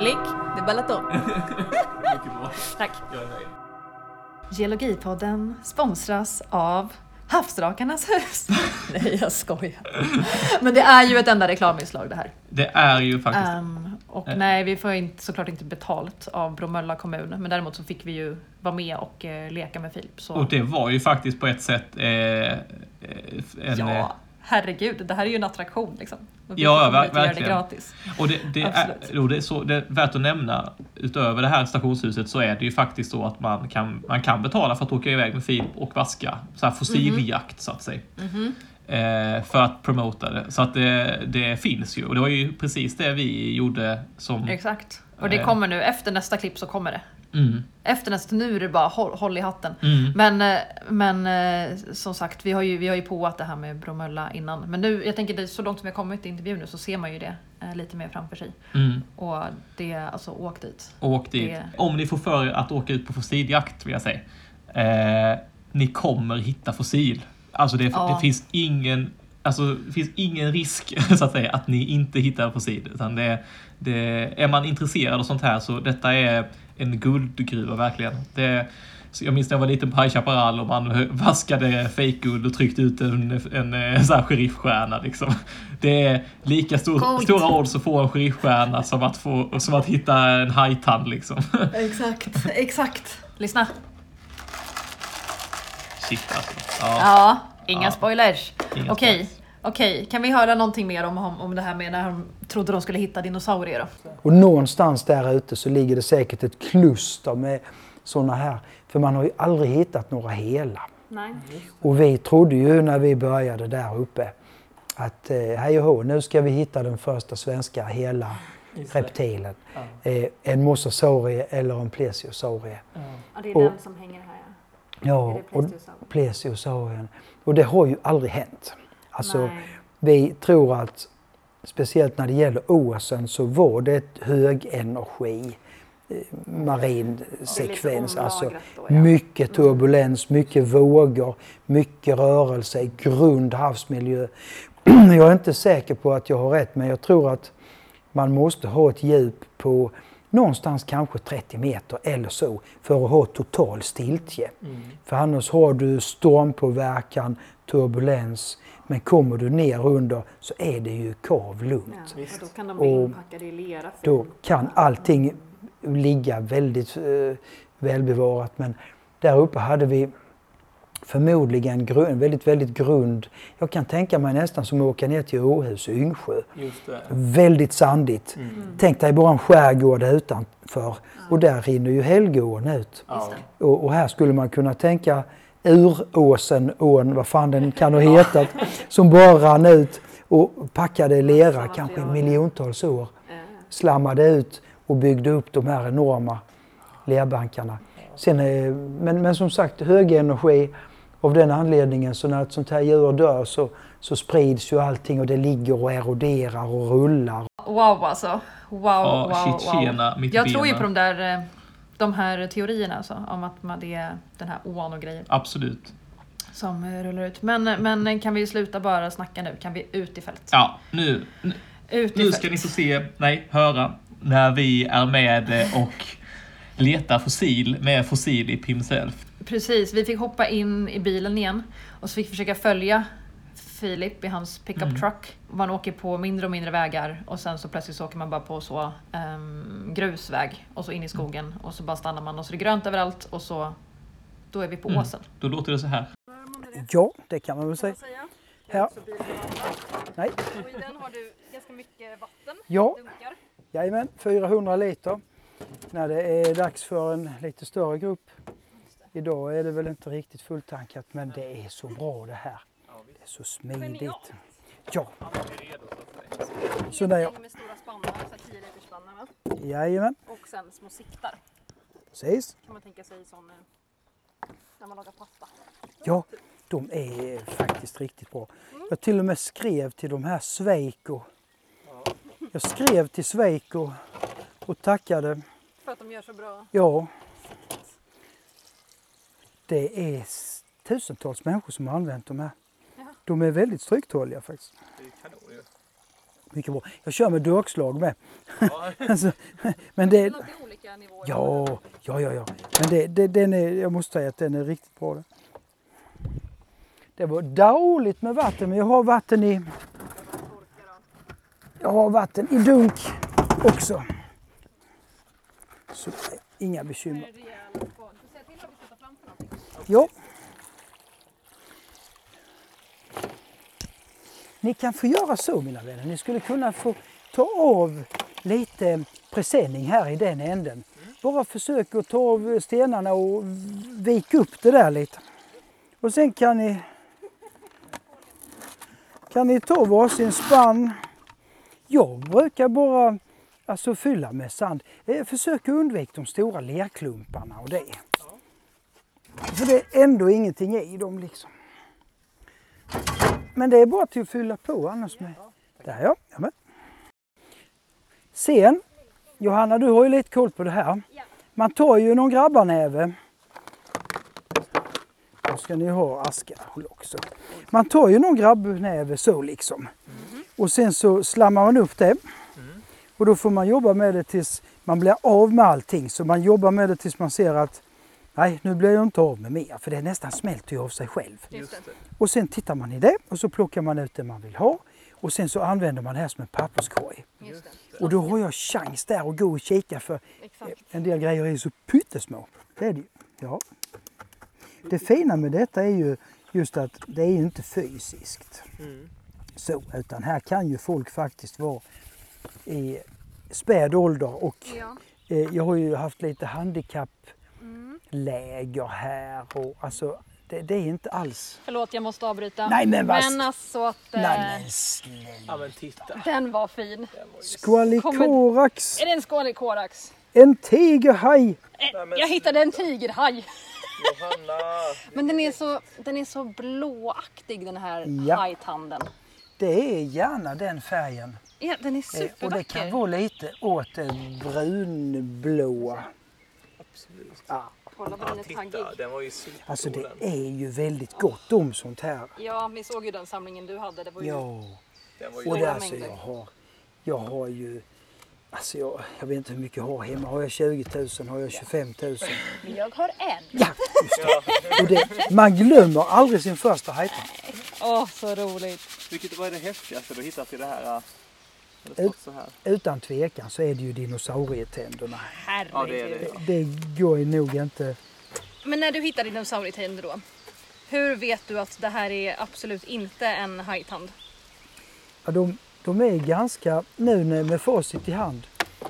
Lick, det ballar då. Mycket bra. Tack. Jag är nöjd. Geologipodden sponsras av Havsdrakarnas hus. Nej, jag skojar. Men det är ju ett enda reklaminslag det här. Det är ju faktiskt Ehm, och Eh. nej, vi får inte, såklart inte betalt av Bromölla kommun. Men däremot så fick vi ju vara med och eh, leka med Filip. Så. Och det var ju faktiskt på ett sätt eh, eh, en... eh, ja, herregud. Det här är ju en attraktion liksom. Ja, ver- det verkligen. gratis. Och det, det, är, jo, det, är så, det är värt att nämna, utöver det här stationshuset så är det ju faktiskt så att man kan, man kan betala för att åka iväg med Filip och vaska. Så här fossiljakt så att säga. Mhm. Eh, för att promota det. Så att det, det finns ju. Och det var ju precis det vi gjorde som... Exakt. Och det Eh. kommer nu, efter nästa klipp så kommer det. Mm, Efter nästa, nu är det bara håll, håll i hatten. mm. Men, eh, men eh, som sagt, vi har ju, vi har ju påat det här med Bromölla innan. Men nu, jag tänker det, så långt som har kommit i intervjun nu så ser man ju det eh, lite mer framför sig. Mm. Och det, alltså åk dit. Åk dit. Det- Om ni får för er att åka ut på fossiljakt vill jag säga. Eh, ni kommer hitta fossil. Alltså det, Ja. det finns ingen Alltså, det finns ingen risk så att säga att ni inte hittar fossil. Utan det, det, är man intresserad av sånt här så detta är en guldgruva verkligen. Det, så jag minns när jag var liten på High Chaparral och man vaskade fejkguld och tryckte ut en, en, en så här sheriffstjärna. Liksom. Det är lika stor, stora odds att få en sheriffstjärna som att, få, som att hitta en hajtand. Liksom. Exakt, exakt. Lyssna. Shit alltså. Ja, Ja, inga Ja. spoilers. inga Okej, spoilers. Okej. Kan vi höra någonting mer om, om, om det här med när de trodde de skulle hitta dinosaurier då? Och någonstans där ute så ligger det säkert ett kluster med sådana här. För man har ju aldrig hittat några hela. Nej. Och vi trodde ju när vi började där uppe att eh, hej och hå, nu ska vi hitta den första svenska hela reptilen. Eh, en mosasaurie eller en plesiosaurie. Ja, det är Och- den som hänger här ja. Ja, och plesiosaurien. Och det har ju aldrig hänt. Alltså, Nej. vi tror att speciellt när det gäller åsen så var det ett högenergi eh, marin sekvens. Alltså mycket turbulens, mycket vågor, mycket rörelse, grund havsmiljö. Jag är inte säker på att jag har rätt men jag tror att man måste ha ett djup på någonstans kanske 30 meter eller så för att ha total stiltje. För annars har du stormpåverkan, turbulens men kommer du ner under så är det ju kav lugnt. och då kan de bli inpackade i lera. Då kan allting ligga väldigt eh, välbevarat men där uppe hade vi förmodligen grund, väldigt, väldigt grund. Jag kan tänka mig nästan som att åka ner till Åhus och Yngsjö. Just det. Väldigt sandigt. Tänk dig bara en skärgård utanför och där rinner ju Helgån ut. Ja. Och, och här skulle man kunna tänka Uråsen, ån, vad fan den kan ha hetat, som bara rann ut och packade lera kanske miljontals år. Slammade ut och byggde upp de här enorma lerbankarna. Sen är, men, men som sagt, hög energi av den anledningen så när ett sånt här djur dör så, så sprids ju allting och det ligger och eroderar och rullar. Wow alltså. Wow, Ja, wow, shit, wow. tjena, mitt Jag tror ju på de där eh, de här teorierna alltså, om att man, det är den här ån och grejer Absolut. som eh, rullar ut. Men, men kan vi sluta bara snacka nu? Kan vi ut i fält? Ja, nu, nu, Ut nu ska ni få se, nej, höra, när vi är med och letar fossil med fossil i Pimself. Precis, vi fick hoppa in i bilen igen och så fick vi försöka följa Filip i hans pickup Mm. truck. Man åker på mindre och mindre vägar och sen så plötsligt så åker man bara på så um, grusväg och så in i skogen och så bara stannar man och så är det grönt överallt och så då är vi på Mm. åsen. Då låter det så här. Ja, det kan man väl säga. Här. Nej. Och i den har du ganska mycket vatten, Ja, dunkar. jajamän, 400 liter. När det är dags för en lite större grupp. Idag är det väl inte riktigt fulltankat men det är så bra det här. Så smidigt. Ja, Så där ja. med stora spannar, så 10 liters spannar va? jajamän, Och sen små siktar precis. kan man tänka sig sån när man lagar pasta. Ja, de är faktiskt riktigt bra. Jag till och med skrev till de här Sveiko. Jag skrev till Sveiko och tackade. För att de gör så bra. Ja. Det är tusentals människor som har använt de här. De är väldigt stryktåliga faktiskt. Mycket bra. Jag kör med durkslag med. alltså, men det, olika nivåer. Ja, ja, ja, ja. Men det, det, den är, jag måste säga att den är riktigt bra. den. Det var dåligt med vatten, men jag har vatten i... Jag har vatten i dunk också. Så inga bekymmer. Ja. Ni kan få göra så mina vänner. Ni skulle kunna få ta av lite presenning här i den änden. Bara försök att ta av stenarna och vika upp det där lite. Och sen kan ni kan ni ta varsin spann. Jag brukar bara alltså, fylla med sand. Eh, försök att undvika de stora lerklumparna och det. För det är ändå ingenting i dem liksom. Men det är bara till att fylla på annars med. Där ja, jamen. Sen, Johanna du har ju lite koll på det här. Man tar ju någon grabbarnäve. Då ska ni ha askarhåll också. Man tar ju någon grabbnäve så liksom. Och sen så slammar man upp det. Och då får man jobba med det tills man blir av med allting. Så man jobbar med det tills man ser att nej, nu blir jag inte av med mer. För det nästan smälter ju av sig själv. Och sen tittar man i det och så plockar man ut det man vill ha. Och sen så använder man det här som en papperskorg. Och då har jag chans där att gå och kika för en del grejer är så pyttesmå. Det är det. Ja. Det fina med detta är ju just att det är ju inte fysiskt. Så, utan här kan ju folk faktiskt vara i späd ålder och Ja. eh, jag har ju haft lite handikappläger här och alltså det, det är inte alls... Förlåt, jag måste avbryta. Nej, men vad- Men alltså att eh, Nej men. Ja men titta. den var fin. Squalicorax, Är det en skånig korax? en tigerhaj. Jag hittade en tigerhaj. Johanna! Men den är så, den är så blåaktig den här Ja. hajtanden. Det är gärna den färgen. Ja, den är Eh, Och det supervacker. kan vara lite åt det brunblåa. Absolut. Ja, Kolla vad den är taggig. Titta, den var ju supercool. alltså det är ju väldigt gott om sånt här. Ja, vi såg ju den samlingen du hade. Det var ju... Ja. Den var ju Och det alltså mängder. jag har, jag har ju, alltså jag, jag vet inte hur mycket jag har hemma. Har jag 20 000? Har jag 25 000? Jag har en. Ja, just det. Och det, man glömmer aldrig sin första hajpa. Åh, så roligt. Vilket var det häftigaste du hittat i det här? Det Ut-? Utan tvekan så är det ju dinosaurietänderna. Herregud. Ja det är det. ja. Det går ju nog inte. Men när du hittar dinosaurietänder då? Hur vet du att det här är absolut inte en hajtand? Ja, de, de är ganska, nu när- med facit i hand,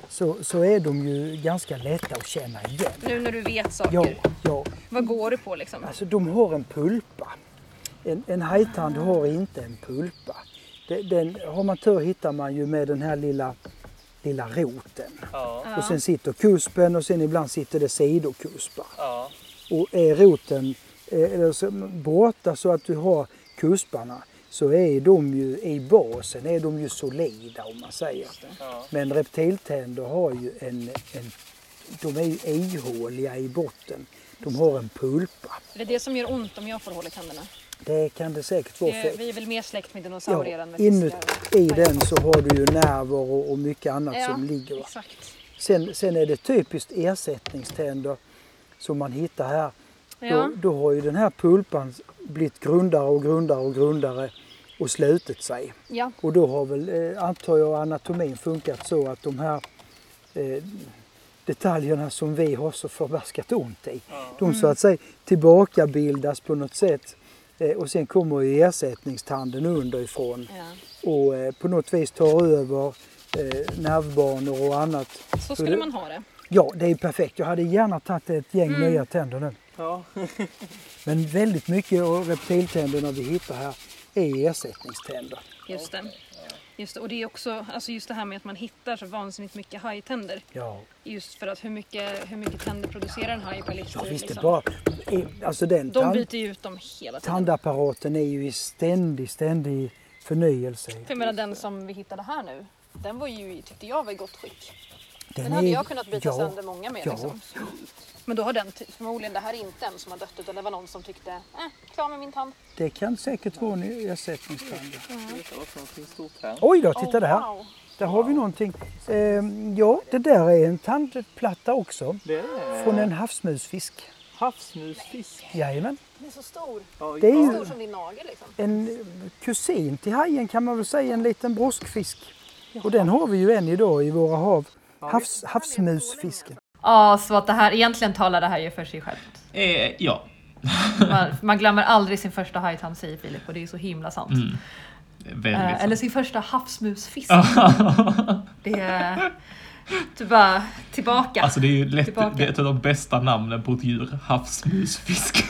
så, så är de ju ganska lätta att känna igen. Nu när du vet saker. Ja, ja. Vad går du på liksom? Alltså de har en pulpa. En, en hajtand har inte en pulpa. Den, den, har man tur hittar man ju med den här lilla lilla roten. Ja. Och sen sitter kuspen och sen ibland sitter det sidokuspar. Ja. Och är roten eller borta så att du har kusparna så är de ju i basen är de ju solida om man säger. Ja. Men reptiltänder har ju en, en de är ju ihåliga i botten. De har en pulpa. Är det det som gör ont om jag får hål i tänderna? Det kan det säkert vara. Vi är väl mer släkt med dinosaurier ja, än med Inuti den så har du ju nerver och, och mycket annat ja, som ligger. Exakt. Sen, sen är det typiskt ersättningständer som man hittar här. Ja. Då, då har ju den här pulpan blivit grundare och grundare och grundare och slutit sig. Ja. Och då har väl, eh, antar jag, anatomin funkat så att de här eh, detaljerna som vi har så förbaskat ont i, ja. de så att säga tillbakabildas på något sätt och sen kommer ju ersättningstanden underifrån ja. och eh, på något vis tar över eh, nervbanor och annat. Så skulle man ha det. Ja, det är perfekt. Jag hade gärna tagit ett gäng mm. nya tänder nu. Ja. Men väldigt mycket av reptiltänderna vi hittar här är ersättningständer. Just det. Just det. Och det är också alltså just det här med att man hittar så vansinnigt mycket hajtänder. Ja. Just för att hur mycket, hur mycket tänder producerar en haj per livstid? Ja, visst, liksom. bara, alltså den De byter ju ut dem hela tiden. Tandapparaten är ju i ständig, ständig förnyelse. För jag menar den som vi hittade här nu, den var ju, tyckte jag var i gott skick. Den, den hade är, jag kunnat byta ja, sönder många med. Ja. Liksom. Men då har den förmodligen, det här är inte en som har dött utan det var någon som tyckte, eh, klar med min tand. Det kan säkert vara en ersättningstand. Mm. Oj då, titta oh, där. Wow. Där har vi någonting. Eh, ja, det där är en tandplatta också. Är... Från en havsmusfisk. Havsmusfisk? Jajamän. Den är så stor. Det är ju stor som din nagel liksom. En kusin till hajen kan man väl säga, en liten broskfisk. Och den har vi ju än idag i våra hav. Havs, havsmusfisken. Ja, så att det här, egentligen talar det här ju för sig självt. Eh, ja. man, man, glömmer aldrig sin första hajtand säger Filip och det är så himla sant. Mm. Eh, eller sin första havsmusfisk. det är du bara tillbaka. Alltså det är ju lätt, det är ett av de bästa namnen på ett djur. Havsmusfisk.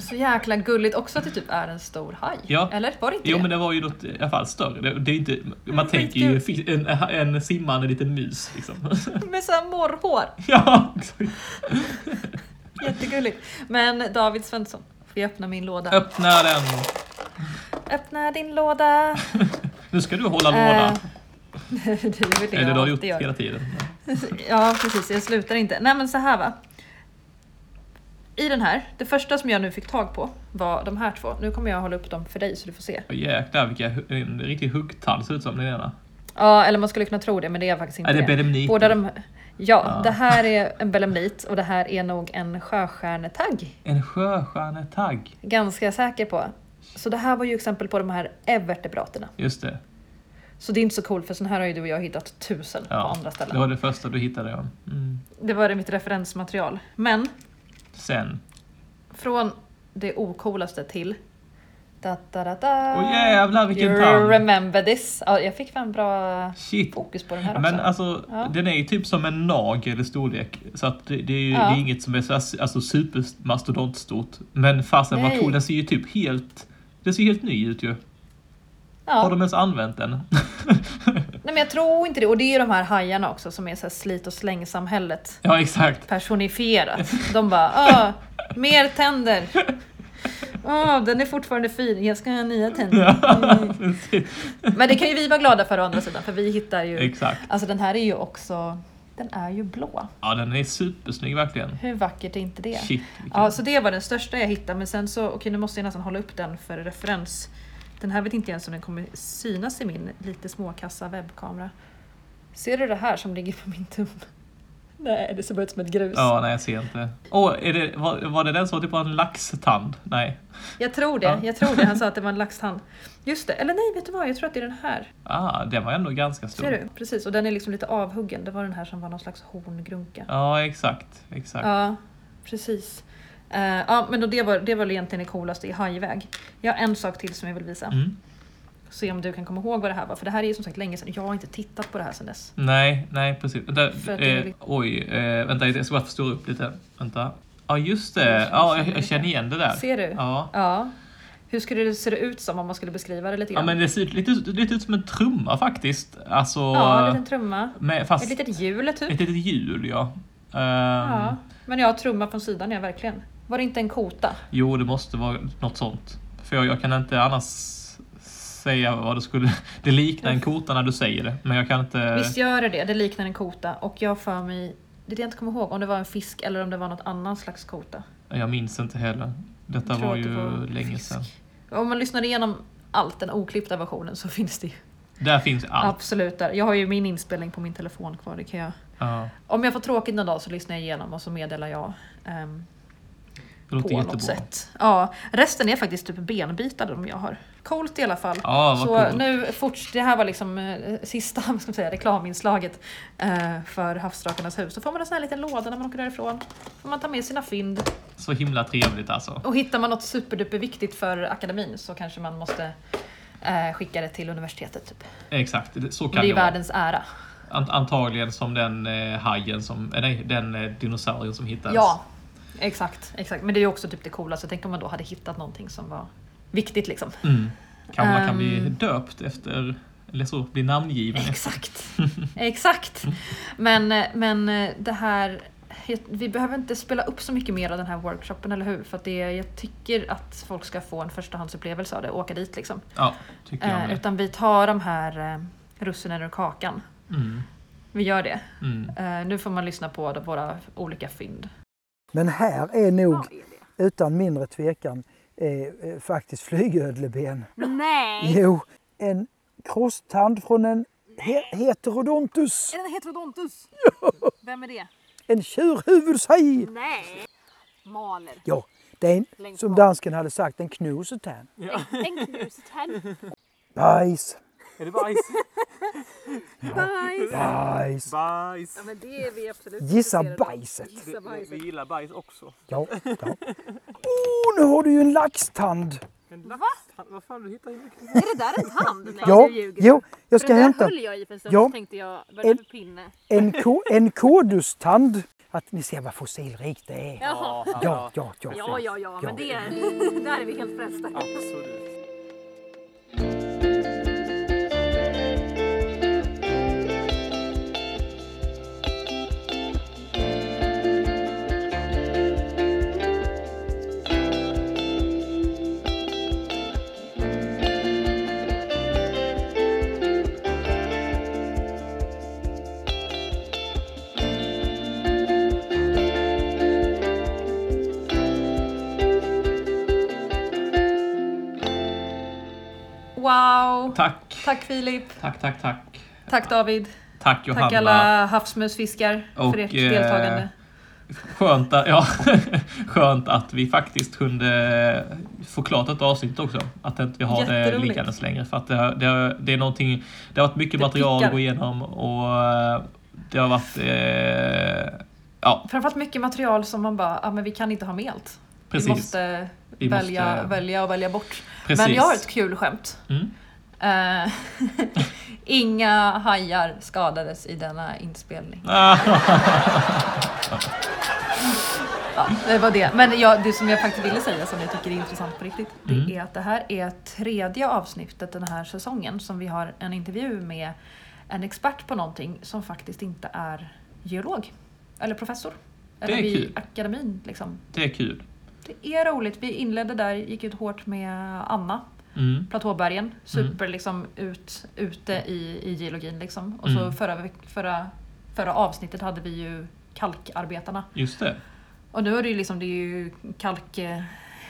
Så jäkla gulligt också att det typ är en stor haj. Ja. Eller var det inte Jo det? men det var ju något i alla fall större. Det, det är inte, man mm, tänker ju en, en simmande liten mus liksom. Med såhär morrhår. Ja, Jättegulligt. Men David Svensson, får jag öppna min låda? Öppna den. Öppna din låda. nu ska du hålla låda. Det är väl det Eller du har gjort gör. hela tiden. ja, precis. Jag slutar inte. Nej, men så här va. I den här, det första som jag nu fick tag på var de här två. Nu kommer jag hålla upp dem för dig så du får se. Oh, jäklar, vilka, en riktig huggtand ser ut som den ena. Ja, eller man skulle kunna tro det, men det är faktiskt inte är det. Belemnit? Båda de, ja, ja, det här är en belemnit och det här är nog en sjöstjärnetagg. En sjöstjärnetagg? Ganska säker på. Så det här var ju exempel på de här evertebraterna. Just det. Så det är inte så coolt för sån här har ju du och jag hittat tusen ja, på andra ställen. Det var det första du hittade ja. Mm. Det var det mitt referensmaterial. Men. Sen. Från det ocoolaste till. Da, da, da, da. Åh jävlar vilken you tand! remember this. Ja, jag fick fan bra Shit. fokus på den här också. Men alltså, ja. den är ju typ som en nagel i storlek. Så att det, det är ju ja. det är inget som är så alltså, supermastodontstort. Men fastän man tror den ser ju typ helt, den ser helt ny ut ju. Ja. Har de ens använt den? Nej men jag tror inte det. Och det är ju de här hajarna också som är så slit och släng-samhället. Ja exakt. Personifierat. De bara, mer tänder. Åh, den är fortfarande fin, jag ska ha nya tänder. Mm. men det kan ju vi vara glada för å andra sidan, för vi hittar ju... Exakt. Alltså den här är ju också... Den är ju blå. Ja, den är supersnygg verkligen. Hur vackert är inte det? Shit, ja, så det var den största jag hittade, men sen så, okej okay, nu måste jag nästan hålla upp den för referens. Den här vet inte ens om den kommer synas i min lite småkassa webbkamera. Ser du det här som ligger på min tum? Nej, det ser bara ut som ett grus. Ja, nej jag ser inte. Åh, oh, det, var, var det den som var typ en laxtand? Nej. Jag tror det, ja. jag tror det. Han sa att det var en laxtand. Just det, eller nej, vet du vad? Jag tror att det är den här. Ah, den var ändå ganska stor. Ser du? Precis, och den är liksom lite avhuggen. Det var den här som var någon slags horngrunka. Ja, exakt. exakt. Ja, precis. Uh, ja, men då det, var, det var egentligen det coolaste i hajväg. Jag har en sak till som jag vill visa. Mm. Se om du kan komma ihåg vad det här var, för det här är ju som sagt länge sedan. Jag har inte tittat på det här sedan dess. Nej, nej precis. Vänta, eh, oj, eh, vänta jag ska bara förstora upp lite. Vänta. Ja just det, ja, jag, jag känner igen det där. Ser du? Ja. ja. Hur skulle det se ut som om man skulle beskriva det lite grann? Ja men det ser lite, lite ut som en trumma faktiskt. Alltså, ja, en liten trumma. Med, fast ett litet hjul typ. Ett litet hjul ja. Um, ja. Men ja, trumma från sidan ja, verkligen. Var det inte en kota? Jo, det måste vara något sånt. För jag, jag kan inte annars säga vad det skulle... Det liknar en kota när du säger det, men jag kan inte... Visst gör det det, det liknar en kota. Och jag för mig, det är det jag inte kommer ihåg, om det var en fisk eller om det var något annat slags kota. Jag minns inte heller. Detta var ju var länge sedan. Om man lyssnar igenom allt, den oklippta versionen, så finns det ju. Där finns allt. Absolut. Där. Jag har ju min inspelning på min telefon kvar. Det kan jag... Ja. Om jag får tråkigt någon dag så lyssnar jag igenom och så meddelar jag um, på jättebra. något sätt. Ja, resten är faktiskt typ benbitar de jag har. Coolt i alla fall. Ja, så coolt. nu forts det här var liksom eh, sista vad ska man säga, reklaminslaget eh, för Havsdrakarnas hus. Så får man en sån här liten låda när man åker därifrån. får man ta med sina fynd. Så himla trevligt alltså. Och hittar man något superduper viktigt för akademin så kanske man måste eh, skicka det till universitetet. Typ. Exakt, så kan det är det världens ära. Antagligen som den eh, hajen som, eh, nej, den eh, dinosaurien som hittades. Ja, Exakt, exakt. Men det är ju också typ det coolaste. Tänk om man då hade hittat någonting som var viktigt liksom. Mm. Kanske man kan bli ehm. döpt efter, eller så, bli namngiven. Exakt, exakt. Men, men det här, vi behöver inte spela upp så mycket mer av den här workshopen, eller hur? För att det, jag tycker att folk ska få en förstahandsupplevelse av det, åka dit liksom. Ja, tycker jag eh, Utan vi tar de här eh, russinen ur kakan. Mm. Vi gör det. Mm. Eh, nu får man lyssna på våra olika fynd. Men här är nog utan mindre tvekan eh, eh, faktiskt flygödleben. Nej! Jo, en krosstand från en he heterodontus. Är det en heterodontus? Ja. Vem är det? En tjurhuvudshaj. Nej! Maler. Ja, det är en, som dansken hade sagt, en knusetän. Ja. En, en knusetän. Bajs. Är det bajs? Bajs! Bajs! Bajs! Ja, men det är vi absolut Gissa bajset! Gissa bajset. Vi, vi gillar bajs också. Ja, ja. Oh, nu har du ju en laxtand! En lax? Va? Vad fan, du hittar ju mycket. Är det där en tand? Nej, ja, du jo, jag ska för hämta. Den där höll jag i för en stund, ja. så tänkte jag, vad är det för pinne? En, ko, en kodustand. Att ni ser vad fossilrikt det är. Jaha. Ja, ja, ja. Ja, ja, ja, ja. men det är, där är vi helt frälsta. Absolut. Wow! Tack! Tack Filip! Tack, tack, tack! Tack David! Tack Johanna! Tack alla havsmusfiskar och, för ert eh, deltagande. Skönt att, ja, skönt att vi faktiskt kunde få klart ett avsnitt också. Att inte vi har det liggandes längre. För att det, det, det är någonting, det har varit mycket det material pickar. att gå igenom och eh, det har varit... Eh, ja. Framförallt mycket material som man bara, ja men vi kan inte ha med allt. Precis. Vi måste välja, måste... välja och välja bort. Precis. Men jag har ett kul skämt. Mm. Uh, inga hajar skadades i denna inspelning. ja, det var det. Men jag, det som jag faktiskt ville säga som jag tycker är intressant på riktigt. Mm. Det är att det här är tredje avsnittet den här säsongen som vi har en intervju med en expert på någonting som faktiskt inte är geolog. Eller professor. Eller det är vid kul. akademin liksom. Det är kul. Det är roligt. Vi inledde där, gick ut hårt med Anna. Mm. Platåbergen. Super mm. liksom ut, ute i, i geologin liksom. Och så mm. förra, förra, förra avsnittet hade vi ju kalkarbetarna. Just det. Och nu är det ju liksom, det är ju kalk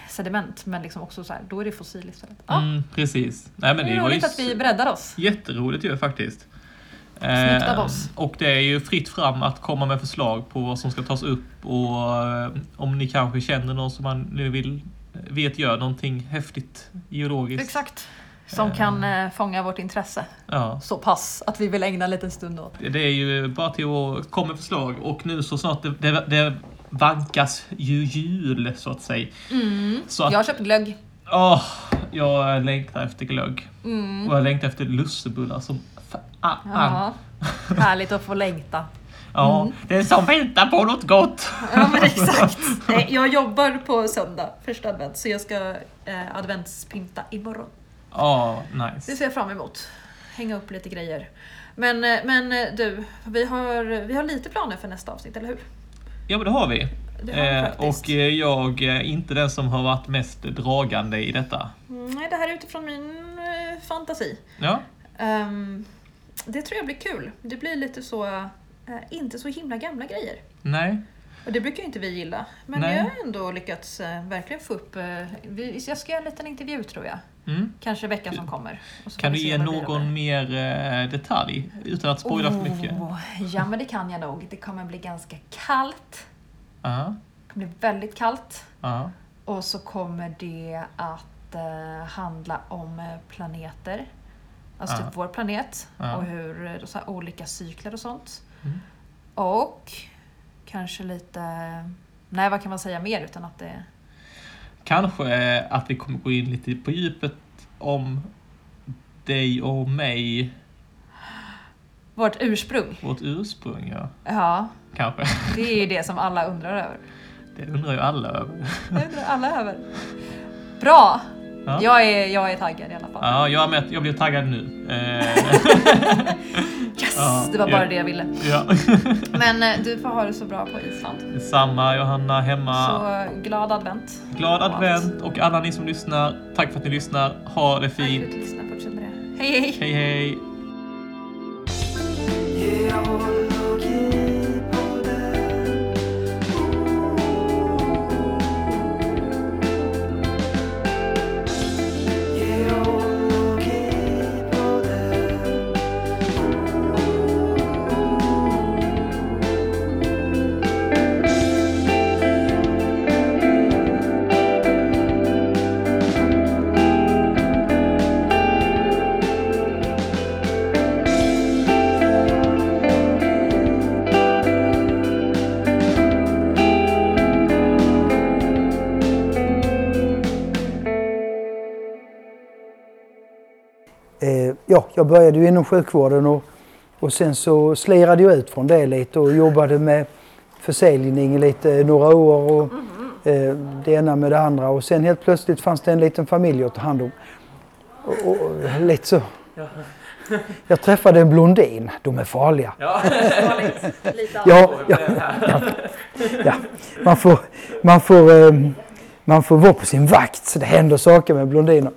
sediment men liksom också så här, då är det fossil istället. Ja. Mm, precis. Nej, men det är roligt att vi breddar oss. Jätteroligt ju faktiskt. Snyggt av oss. Och det är ju fritt fram att komma med förslag på vad som ska tas upp och eh, om ni kanske känner någon som man nu vill vet gör någonting häftigt geologiskt. Exakt. Som kan eh, fånga vårt intresse. Ja. Så pass att vi vill ägna en liten stund åt. Det är ju bara till att komma med förslag och nu så snart det, det, det vankas ju jul så att säga. Mm. Så att, jag har köpt glögg. Åh, jag längtar efter glögg. Mm. Och jag längtar efter lussebullar som. Ja, härligt att få längta. Ja, mm. det är som väntar på något gott. Ja, men exakt. Jag jobbar på söndag, första advent, så jag ska eh, adventspynta imorgon. Ja, oh, nice. Det ser jag fram emot. Hänga upp lite grejer. Men, eh, men eh, du, vi har, vi har lite planer för nästa avsnitt, eller hur? Ja, men det har vi. Det har vi eh, och jag är inte den som har varit mest dragande i detta. Mm, nej, det här är utifrån min fantasi. Ja. Um, det tror jag blir kul. Det blir lite så, uh, inte så himla gamla grejer. Nej. Och det brukar inte vi gilla. Men Nej. vi har ändå lyckats uh, verkligen få upp... Uh, vi, jag ska göra en liten intervju tror jag. Mm. Kanske veckan som kommer. Kan du ge någon mer detalj utan att spoila oh, för mycket? Ja, men det kan jag nog. Det kommer bli ganska kallt. Uh -huh. Det kommer bli väldigt kallt. Uh -huh. Och så kommer det att handla om planeter. Alltså typ vår planet och hur så här, olika cykler och sånt. Mm. Och kanske lite, nej vad kan man säga mer utan att det... Kanske att vi kommer gå in lite på djupet om dig och mig. Vårt ursprung. Vårt ursprung, ja. Ja. Kanske. Det är ju det som alla undrar över. Det undrar ju alla över. Det undrar alla över. Bra! Ja. Jag, är, jag är taggad i alla fall. Ja, jag, med, jag blir taggad nu. Eh. yes! Ja, det var bara ja. det jag ville. Ja. Men eh, du får ha det så bra på Island. Samma Johanna hemma. Så glad advent. Glad advent och alla ni som lyssnar. Tack för att ni lyssnar. Ha det fint. Tack för att lyssnar. Fortsätt med det. Hej hej! Hej hej! Jag började ju inom sjukvården och, och sen så slirade jag ut från det lite och jobbade med försäljning lite några år och eh, det ena med det andra och sen helt plötsligt fanns det en liten familj att ta hand om. Och, och lite så. Jag träffade en blondin. De är farliga. Ja, ja, ja, ja, Man får, man, får, eh, man får vara på sin vakt så det händer saker med blondiner.